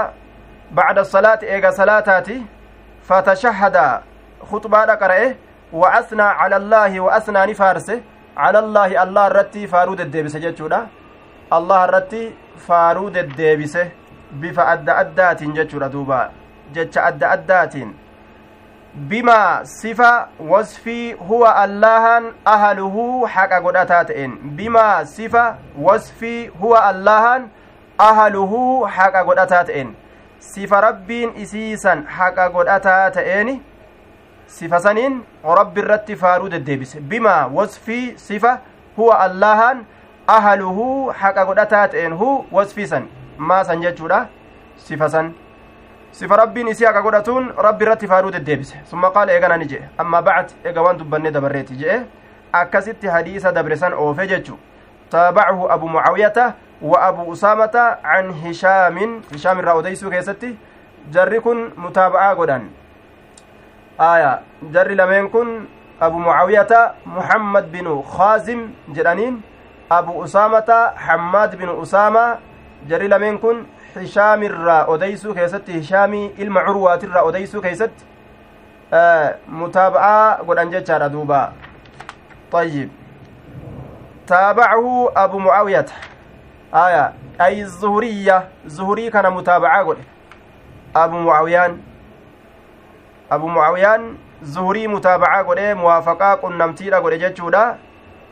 bacda salaati eega salaataati fatashahada khuxbaadha qara'e wa asnaa cala allaahi wa asnaa ni faarse cala allaahi allah irratti faaruu deddeebise jechuudha allah irratti faaruu deddeebise bifa adda addaatiin jechuudha duuba jecha adda addaatiin bimaa sifa wasfii huwa allahan ahaluhuu haqa godhataa ta'een bimaa sifa wasfii huwa allahan ahaluhuu haqa godhataa ta'een sifa rabbiin isiisan haqa godhataa ta'eeni sifa saniin rabbi irratti faaruu deddeebise. Bimaa wasfii sifa huwa allahan ahaluhu haqa godhataa ta'een hu wasfii san. Maa san jechuudha? Sifa san sifa rabbiin isii haqa godhatuun rabbi irratti faaruu deddeebise summa qaala eegana ni jedhe amma bacd eega waan dubbanne dabarreeti jedhe akkasitti hadiisa dabre oofe jechu taabacahu abu mucaawiyata wa abu usaamata can hishaamin hishaam irraa odeysuu keessatti jarri kun mutaaba'aa godhan aya jarri lameen kun abu mucaawiyata muhammad binu khaazim jedhaniin abu usaamata hammaad binu usaama jarri lameen kun hishaamirraa odeysuu keessatti hishaamii ilma curwaatirraa odeysuu keessatti mutaaba'aa godhan jechaadha duuba طيب تابعه أبو معاوية آية أي الزهرية زهري كان متابعة قل أبو معاويان mucaawiyaan zuhurii mutaabacaa godhe muwaafaqaa qunnamtiidha godhe jechuudha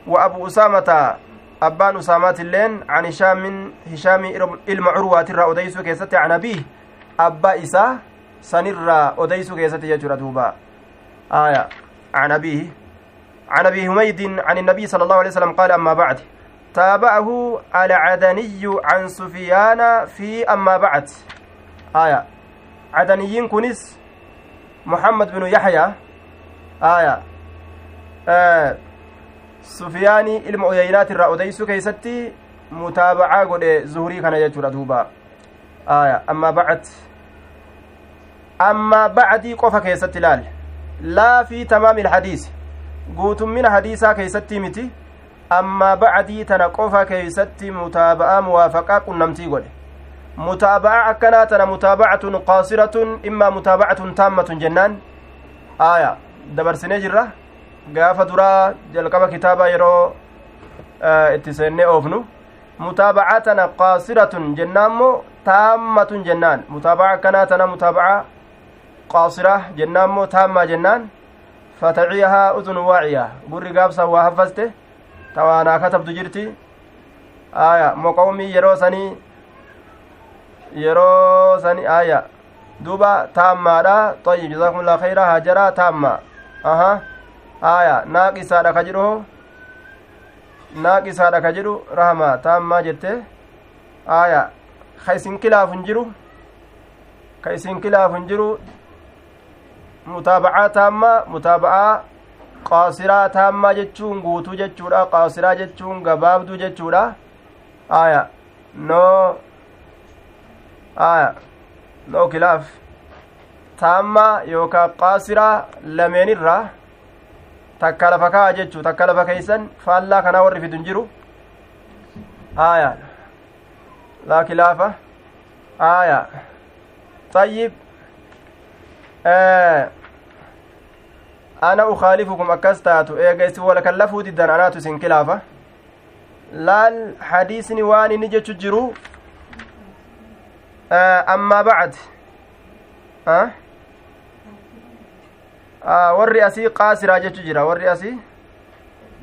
wa abu usaamata abbaan usaamaatilleen an hishaamin hishaamii ilma curwaatirraa odeysuu keessatti an abii abbaa isaa sanirraa odeysuu keessatti jechuudha duuba aya an abiihi عن ابي حميد عن النبي صلى الله عليه وسلم قال اما بعد تابعه العدني عن سفيان في اما بعد آية عدنيين كنس محمد بن يحيى آية آه سفياني ilma uyaynaati irraa odeysuu keeysatti mutaabacaa godhe zuhurii kana jechuudha duuba aya amma bacd amma bacdii qofa keessatti ilaal laa fi tamaami ilhadiisi guutummina hadiisaa keeysatti miti amma bacdii tana qofa keeysatti mutaaba'aa muwaafaqaa qunnamtii godhe mutaaba'a akkanaa tana mutaabacatun qaasiratun immaa mutaabacatun taammatun jennaan aya dabarsinee jirra gaafa duraa jalqaba kitaaba yeroo itti seennee oofnu mutaabacaa tana qaasiratun jennaammoo taammatun jennaan mutaabaca akkanaa tana mutaabaca qaasira jennaammoo taammaa jennaan fataciyahaa udun waaciya gurri gaabsa waa haffaste tawaanaa katabdu jirti aya moqawmii yeroo sanii yeroo sani aya duuba taammaadha طيب جزاكم الله خيرا هاجرا تامة أها آية ناقصة ka jedhu naaqisaadha ka jedhu rahama taammaa jette aya ka isin kilaafu hin jiru ka isin kilaafu hin jiru mutaabacaa taammaa mutaabacaa qaasiraa taammaa jechuun guutuu jechuudha qaasiraa jechuun gabaabduu jechuudha aya no aya no kilaaf taammaa yookaa qaasiraa lameenirraa takka lafa ka'a jechuu takka lafa keeysan faallaa kanaa warri fidun jiru aya laa kilaafa aya طيب آه akkas taatu eega isin wala kallafuu diddan anaatu isin kilaafa laal hadiisni waan inni jechu jiru ammaa bacd warri asii qaasiraa jechu jira. Warri asii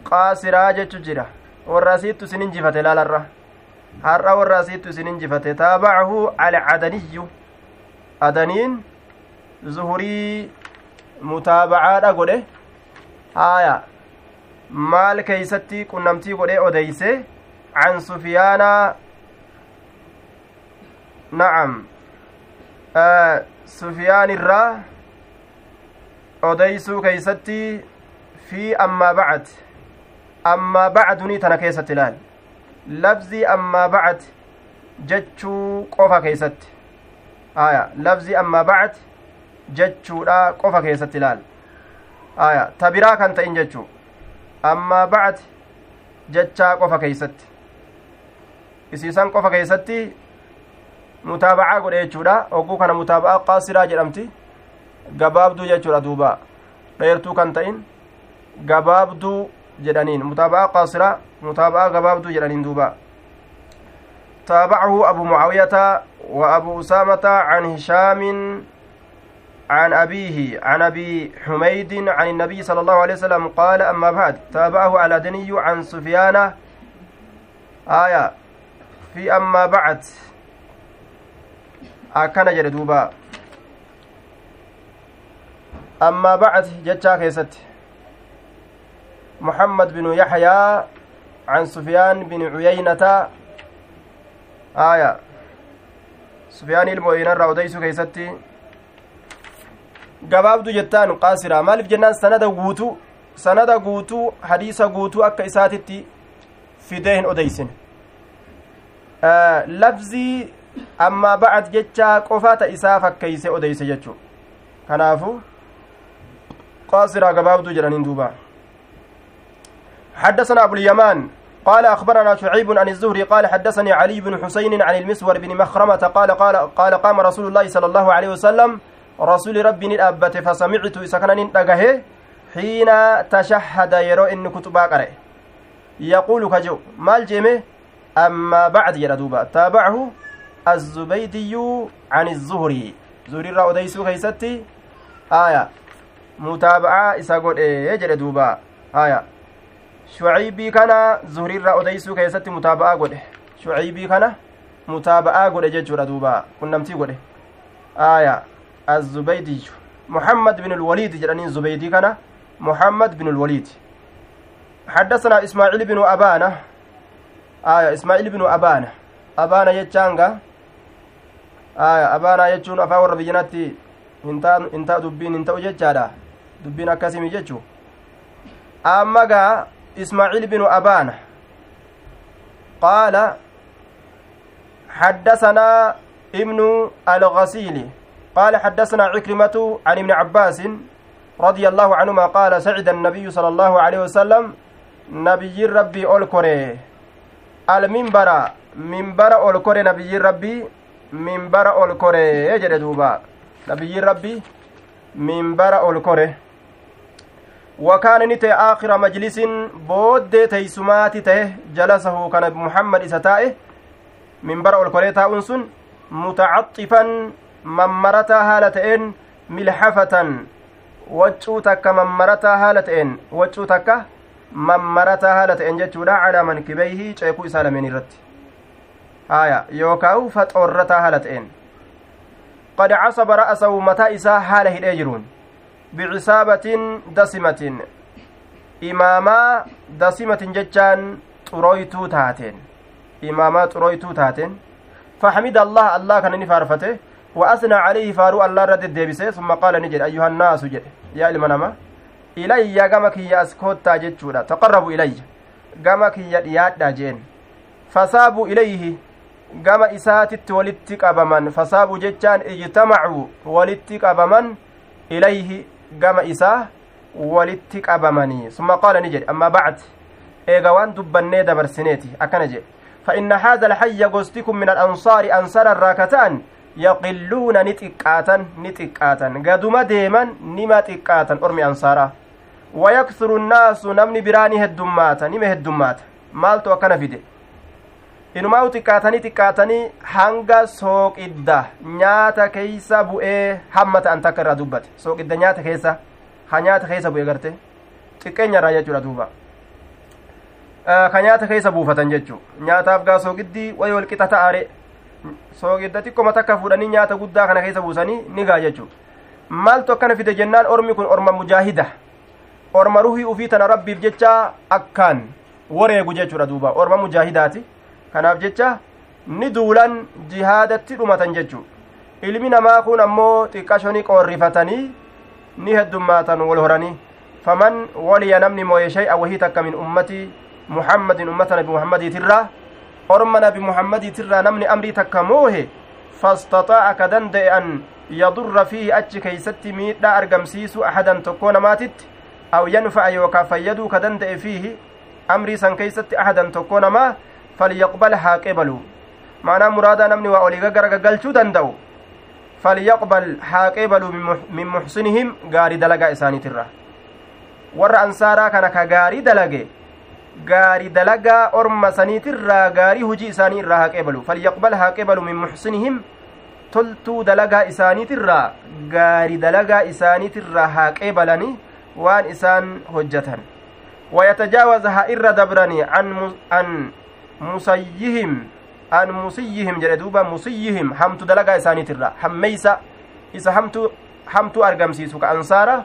qaasiraa jechu jira. Warra asiittu isin injifate laalarra. Har'a warra asiittu isin injifate taabacahu alcadaniyyu adaniin zuhurii mutaabacaadha godhe. Haaya. Maal keeysatti qunnamtii godhe odeyse can sufyaana nacam sufyaan irraa odeysuu keeysatti fi ammaa bacd ammaa bacdunii tana keessatti ilaal labzii ammaa bacd jechuu qofa keeysatti. Aya labzii ammaa bacd jechuudha qofa keessatti ilaal aya ta biraa kan ta'in jechuu. Ammaa bacd jechaa qofa keeysatti. Isiisan qofa keessatti mutaabacaa godhe jechuudha. Ogguu kana mutaaba'aa qaasiraa jedhamti gabaabduu jechuudha duuba. Dheertuu kan ta'in gabaabduu jedhaniin. Mutaaba'aa qaasiraa mutaaba'aa gabaabduu jedhaniin duuba. تابعه أبو معاوية وأبو أسامة عن هشام عن أبيه عن أبي حميد عن النبي صلى الله عليه وسلم قال أما بعد تابعه على دني عن سفيان آية في أما بعد أكن جردوبا أما بعد جتشا كيست محمد بن يحيى عن سفيان بن عيينة آية سفيان المؤمن الروديس كيستي gabaabdu jettaan qaasiraa maaliif jennaan sanada guutuu sanada guutuu hadiisa guutuu akka isaatitti fidee hin odeysin labzii ammaa bacad jechaa qofaa ta isaa fakkeeyse odeyse jechuu kanaafu qaasiraa gabaabduu jedhaniin duuba حدثنا أبو اليمان قال أخبرنا شعيب عن الزهري قال حدثني علي بن حسين عن المسور بن مخرمة قال قال قال قام رسول الله صلى الله عليه وسلم rasuuli rabbii ni dhaabbate fasamictu isa kana nin dhagahe xiina tashahada yeroo inni kutubaa qare yaquulu ka jedhu maal jeeme ammaa bacd jedha duuba taabacahu azzubaydiyyu can izzuhrii mutaaba'aa isa godhe jedhe duuba aya shucaybii kana zuhriirraa odeysuu keessatti mutaaba'aa godhe shucaybii kana mutaaba'aa godhe jechuudha duuba qunnamtii godhe aya الزبيدي محمد بن الوليد جرانين زبيدي كان محمد بن الوليد حدثنا إسماعيل بن أبانة آية إسماعيل بن أبانة أبانة يتشانغا آية أبانة يتشون أفاور ربيناتي intaa dubbiin hin ta'u jechaadha dubbiin akkasimi jechu amma gaa ismaaciil binu abaana qaala حدثنا ابن الغسيل قال حدثنا عكرمة عن ابن عباس رضي الله عنهما قال سعد النبي صلى الله عليه وسلم نبي ربي أولكوري المنبر منبر أولكوري نبي ربي منبر أولكوري يجري دوبا نبي ربي منبر أولكوري وكان نتي آخر مجلس بود تيسمات ته جلسه كان محمد متعطفا milxafatan waccuu takka mammarataa haala ta'een waccuu takka mammarataa haala ta'een jechuudha calaa mankibeyhi ceekuu isaa lameen irratti haya yookaawu faxoorrataa haala ta'een qad casaba ra'asahu mataa isaa haala hidhee jiruun bicisaabatin dasimatin imaamaa dasimatin jechaan xuroytuu taateen imaamaa xuroytuu taateen فحمد الله الله كان نفارفته وأثنى عليه فارو الله رد الديبسي ثم قال نجد أيها الناس جد يا ilayya gama kiyya as koottaa jechuudha taqarrabu ilayya gama kiyya dhiyaadha jeen fasaabu ilayhi gama isaatitti walitti qabaman fasaabu jechaan ijtamacuu walitti qabaman ilayhi gama isaa walitti qabamanii summa qaala ni jedhe amma bacd eega waan dubbannee dabarsineeti akkana jedhe. فإن هذا الحي قصدكم من الأنصار أنصار الراكتان يقلون نتقاتا نتقاتا قدما ديما نما تقاتا أرمي أنصارا ويكثر الناس نمني براني هدماتا نما هدماتا مالتو أكنا فيدي inumaa xiqqaatanii xiqqaatanii hanga sooqidda nyaata keeysa bu'ee hamma ta'an takka irraa dubbate sooqidda nyaata keessa ha nyaata keessa bu'e garte xiqqeenya irraa jechuudha duuba ka nyaata keessa buufatan jechuu nyaataaf gaa sooqiddii wayi wal qixa ta'aare soogidda xiqqoma takka fuudhanii nyaata guddaa kana keessa buusanii ni gaa jechuu maaltu akkana fide jennaan ormi kun orma mujaahida orma ruhii ufii tana rabbiif jecha akkaan wareegu jechuudha duuba orma mujaahidaati kanaaf jecha ni duulan jihaadatti dhumatan jechuu ilmi namaa kun ammoo xiqqashoni qoorrifatanii ni heddummaatan wal horanii faman waliya namni mooye shay'a wahii takka min ummatii muhammadin ummata nabi muhammadiitirraa orma nabi muhammadiitirraa namni amrii takka moohe fastaxaa'a ka danda'e an yadurra fiihi achi keeysatti miidhaa argamsiisu ahadan tokkoo namaatitti aw yanfa'a yookaa fayyaduu ka danda'e fiihi amrii san keeysatti ahadan tokkoo namaa falyaqbal haa qebalu maanaa muraadaa namni waa olii gaggara gaggalchuu danda'u falyaqbal haa qebalu min muxsinihim gaarii dalagaa isaaniitirra warra ansaaraa kana ka gaarii dalage gaarii dalagaa orma saniitirraa gaarii hujii isaanii irraa haa qebalu falyaqbal haa qebalu min muxsinihim toltuu dalagaa isaaniitirraa gaarii dalagaa isaaniitirraa haa qeebalani waan isaan hojjatan ها إر دبرني عن عن musayyihim an musiyyihim jedhe duuba musiyyihim hamtu dalagaa isaaniitirra hammeysa isa hamtu hamtu argamsiisu ka ansaara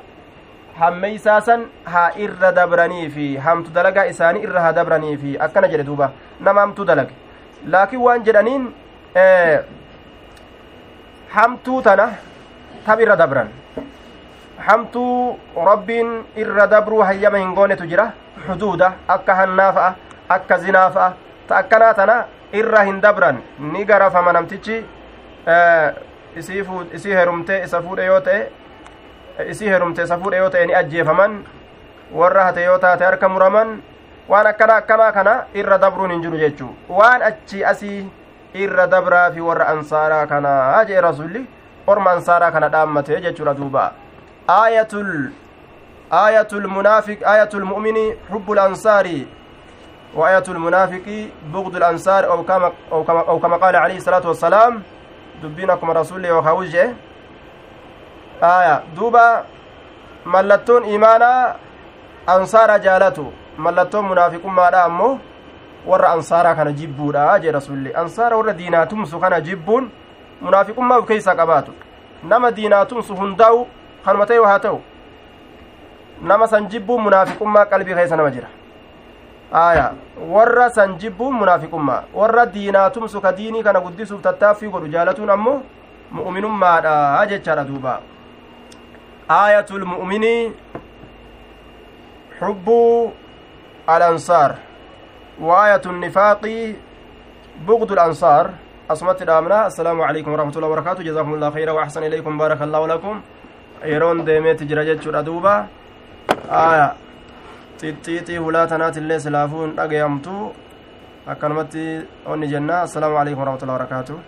hammeysaa san haa irra dabranii fi hamtu dalagaa isaanii irra haa dabranii fi akkana jedhe duuba nama hamtuu dalage laakiin waan jedhaniin hamtuu tana tab irra dabran hamtuu rabbiin irra dabruu hayyama hin goonetu jira xuduuda akka hannaa fa'a akka zinaa fa'a ta akkanaa tana irra hin dabran ni garafama namtichi isii herumtee isa fuudhe yoo ta'e isii herumte isa fuudhe yoo ta'e ni ajjeefaman warra hate yoo taate harka muraman waan akkana akkanaa kana irra dabruun hin jiru jechuu waan achi asii irra dabraa fi warra ansaaraa kanaa jee rasulli orma ansaaraa kana dhaammate jechuudha duuba aayatul aayatul munaafiq aayatul mu'mini hubbul ansaarii وآية المنافق بغض الأنصار أو كما, أو كما, أو كما قال عليه الصلاة والسلام دبينكم رسول الله وخوجه آية دوبا ملتون إيمانا أنصار جالته ملتون منافقummaadha ammoo warra ansaaraa kana jibbuudha jee rasulli ansaara warra diinaa tumsu kana jibbuun munaafiqummaa uf keeysaa qabaatu nama diinaa tumsu hundaa'u kanuma ta'e haa ta'u nama san jibbuun munaafiqummaa qalbii keessa nama jira aya warra san jibbuun munaafiqummaa warra diinaatumsu ka diinii kana guddisuuf tattaaffii godhu jaalatuun ammoo mu'minummaadha jechaadha duuba aayatul mu'minii xubbuu alansaar وآية النفاق بغض الأنصار أصمت الأمنا السلام عليكم ورحمة الله وبركاته جزاكم الله خيرا وأحسن إليكم بارك الله لكم يرون ديميت جرجت شرادوبا آية xixxiixii hulaa tanaatillee silaafuu hin dhagayamtu akkanumatti onni jenna assalaamu alaikum warahmatullahi wabarakaatuh